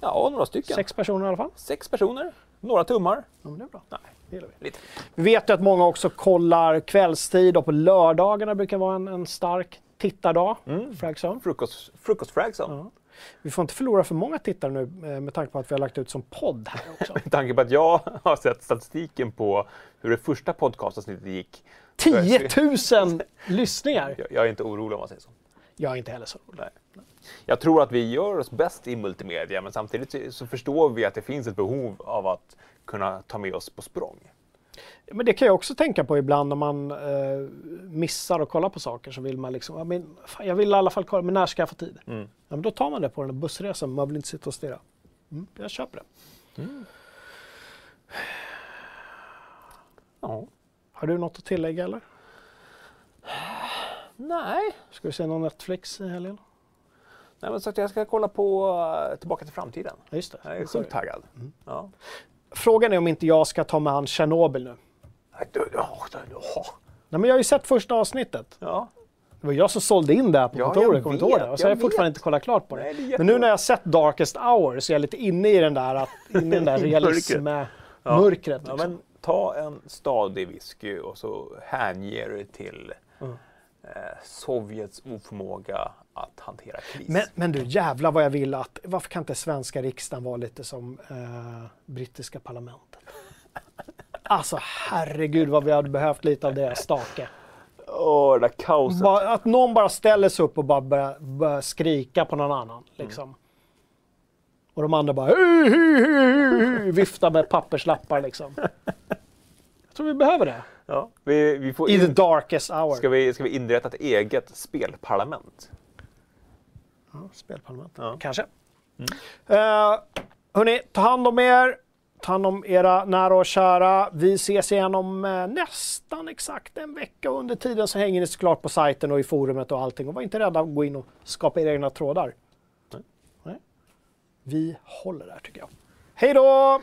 Ja, några stycken. Sex personer i alla fall. Sex personer, några tummar. Ja, men det är bra. Nej, Det gillar vi. lite. Vi vet ju att många också kollar kvällstid och på lördagarna brukar vara en, en stark tittardag. Mm. Fragzone. Frukost, frukostfragzone. Ja. Vi får inte förlora för många tittare nu eh, med tanke på att vi har lagt ut som podd här också. Med tanke på att jag har sett statistiken på hur det första podcastavsnittet gick. 10 000 lyssningar! Jag, jag är inte orolig om man säger så. Jag är inte heller så rolig. Nej. Jag tror att vi gör oss bäst i multimedia, men samtidigt så förstår vi att det finns ett behov av att kunna ta med oss på språng. Men det kan jag också tänka på ibland när man eh, missar att kolla på saker så vill man liksom, ja, men, fan, jag vill i alla fall kolla, men när ska jag få tid? Mm. Ja, men då tar man det på den där bussresan, man vill inte sitta och stirra. Mm, jag köper det. Ja. Har du något att tillägga eller? Nej. Ska vi se någon Netflix i helgen? Nej, men så att jag ska kolla på uh, Tillbaka till framtiden. Ja, just det. Jag är sjukt taggad. Mm. Ja. Frågan är om inte jag ska ta mig an Tjernobyl nu. Nej, ja, ja. Men jag har ju sett första avsnittet. Ja. Det var jag som sålde in det här på Ja, kontoret, kommer du ihåg det? Och så har jag jag fortfarande inte kollat klart på det. Nej, men nu när jag har sett Darkest Hour så är jag lite inne i den där, att, inne i den där realism Ja. mörkret. Ja, Liksom. men ta en stadig whisky och så hänger du till Mm. eh, Sovjets oförmåga att hantera kris. Men, men du, jävlar vad jag vill att... Varför kan inte svenska riksdagen vara lite som eh, brittiska parlamentet? Alltså herregud vad vi hade behövt lite av deras stake. Åh, det där kaoset. Bara, att någon bara ställer sig upp och bara börjar, börjar skrika på någon annan. Liksom. Och de andra bara "Hu, hu, hu, hu, hu", viftar med papperslappar liksom. Jag tror vi behöver det. Ja, vi, vi får I the in, darkest hour. ska, vi, ska vi inrätta ett eget spelparlament? Ja, spelparlament. Ja. Mm. Kanske. Uh, hörni, ta hand om er. Ta hand om era nära och kära. Vi ses igen om eh, nästan exakt en vecka. Och Under tiden så hänger ni såklart på sajten och i forumet och allting. Och var inte rädda att gå in och skapa era egna trådar. Nej. Nej. Vi håller där tycker jag. Hej då!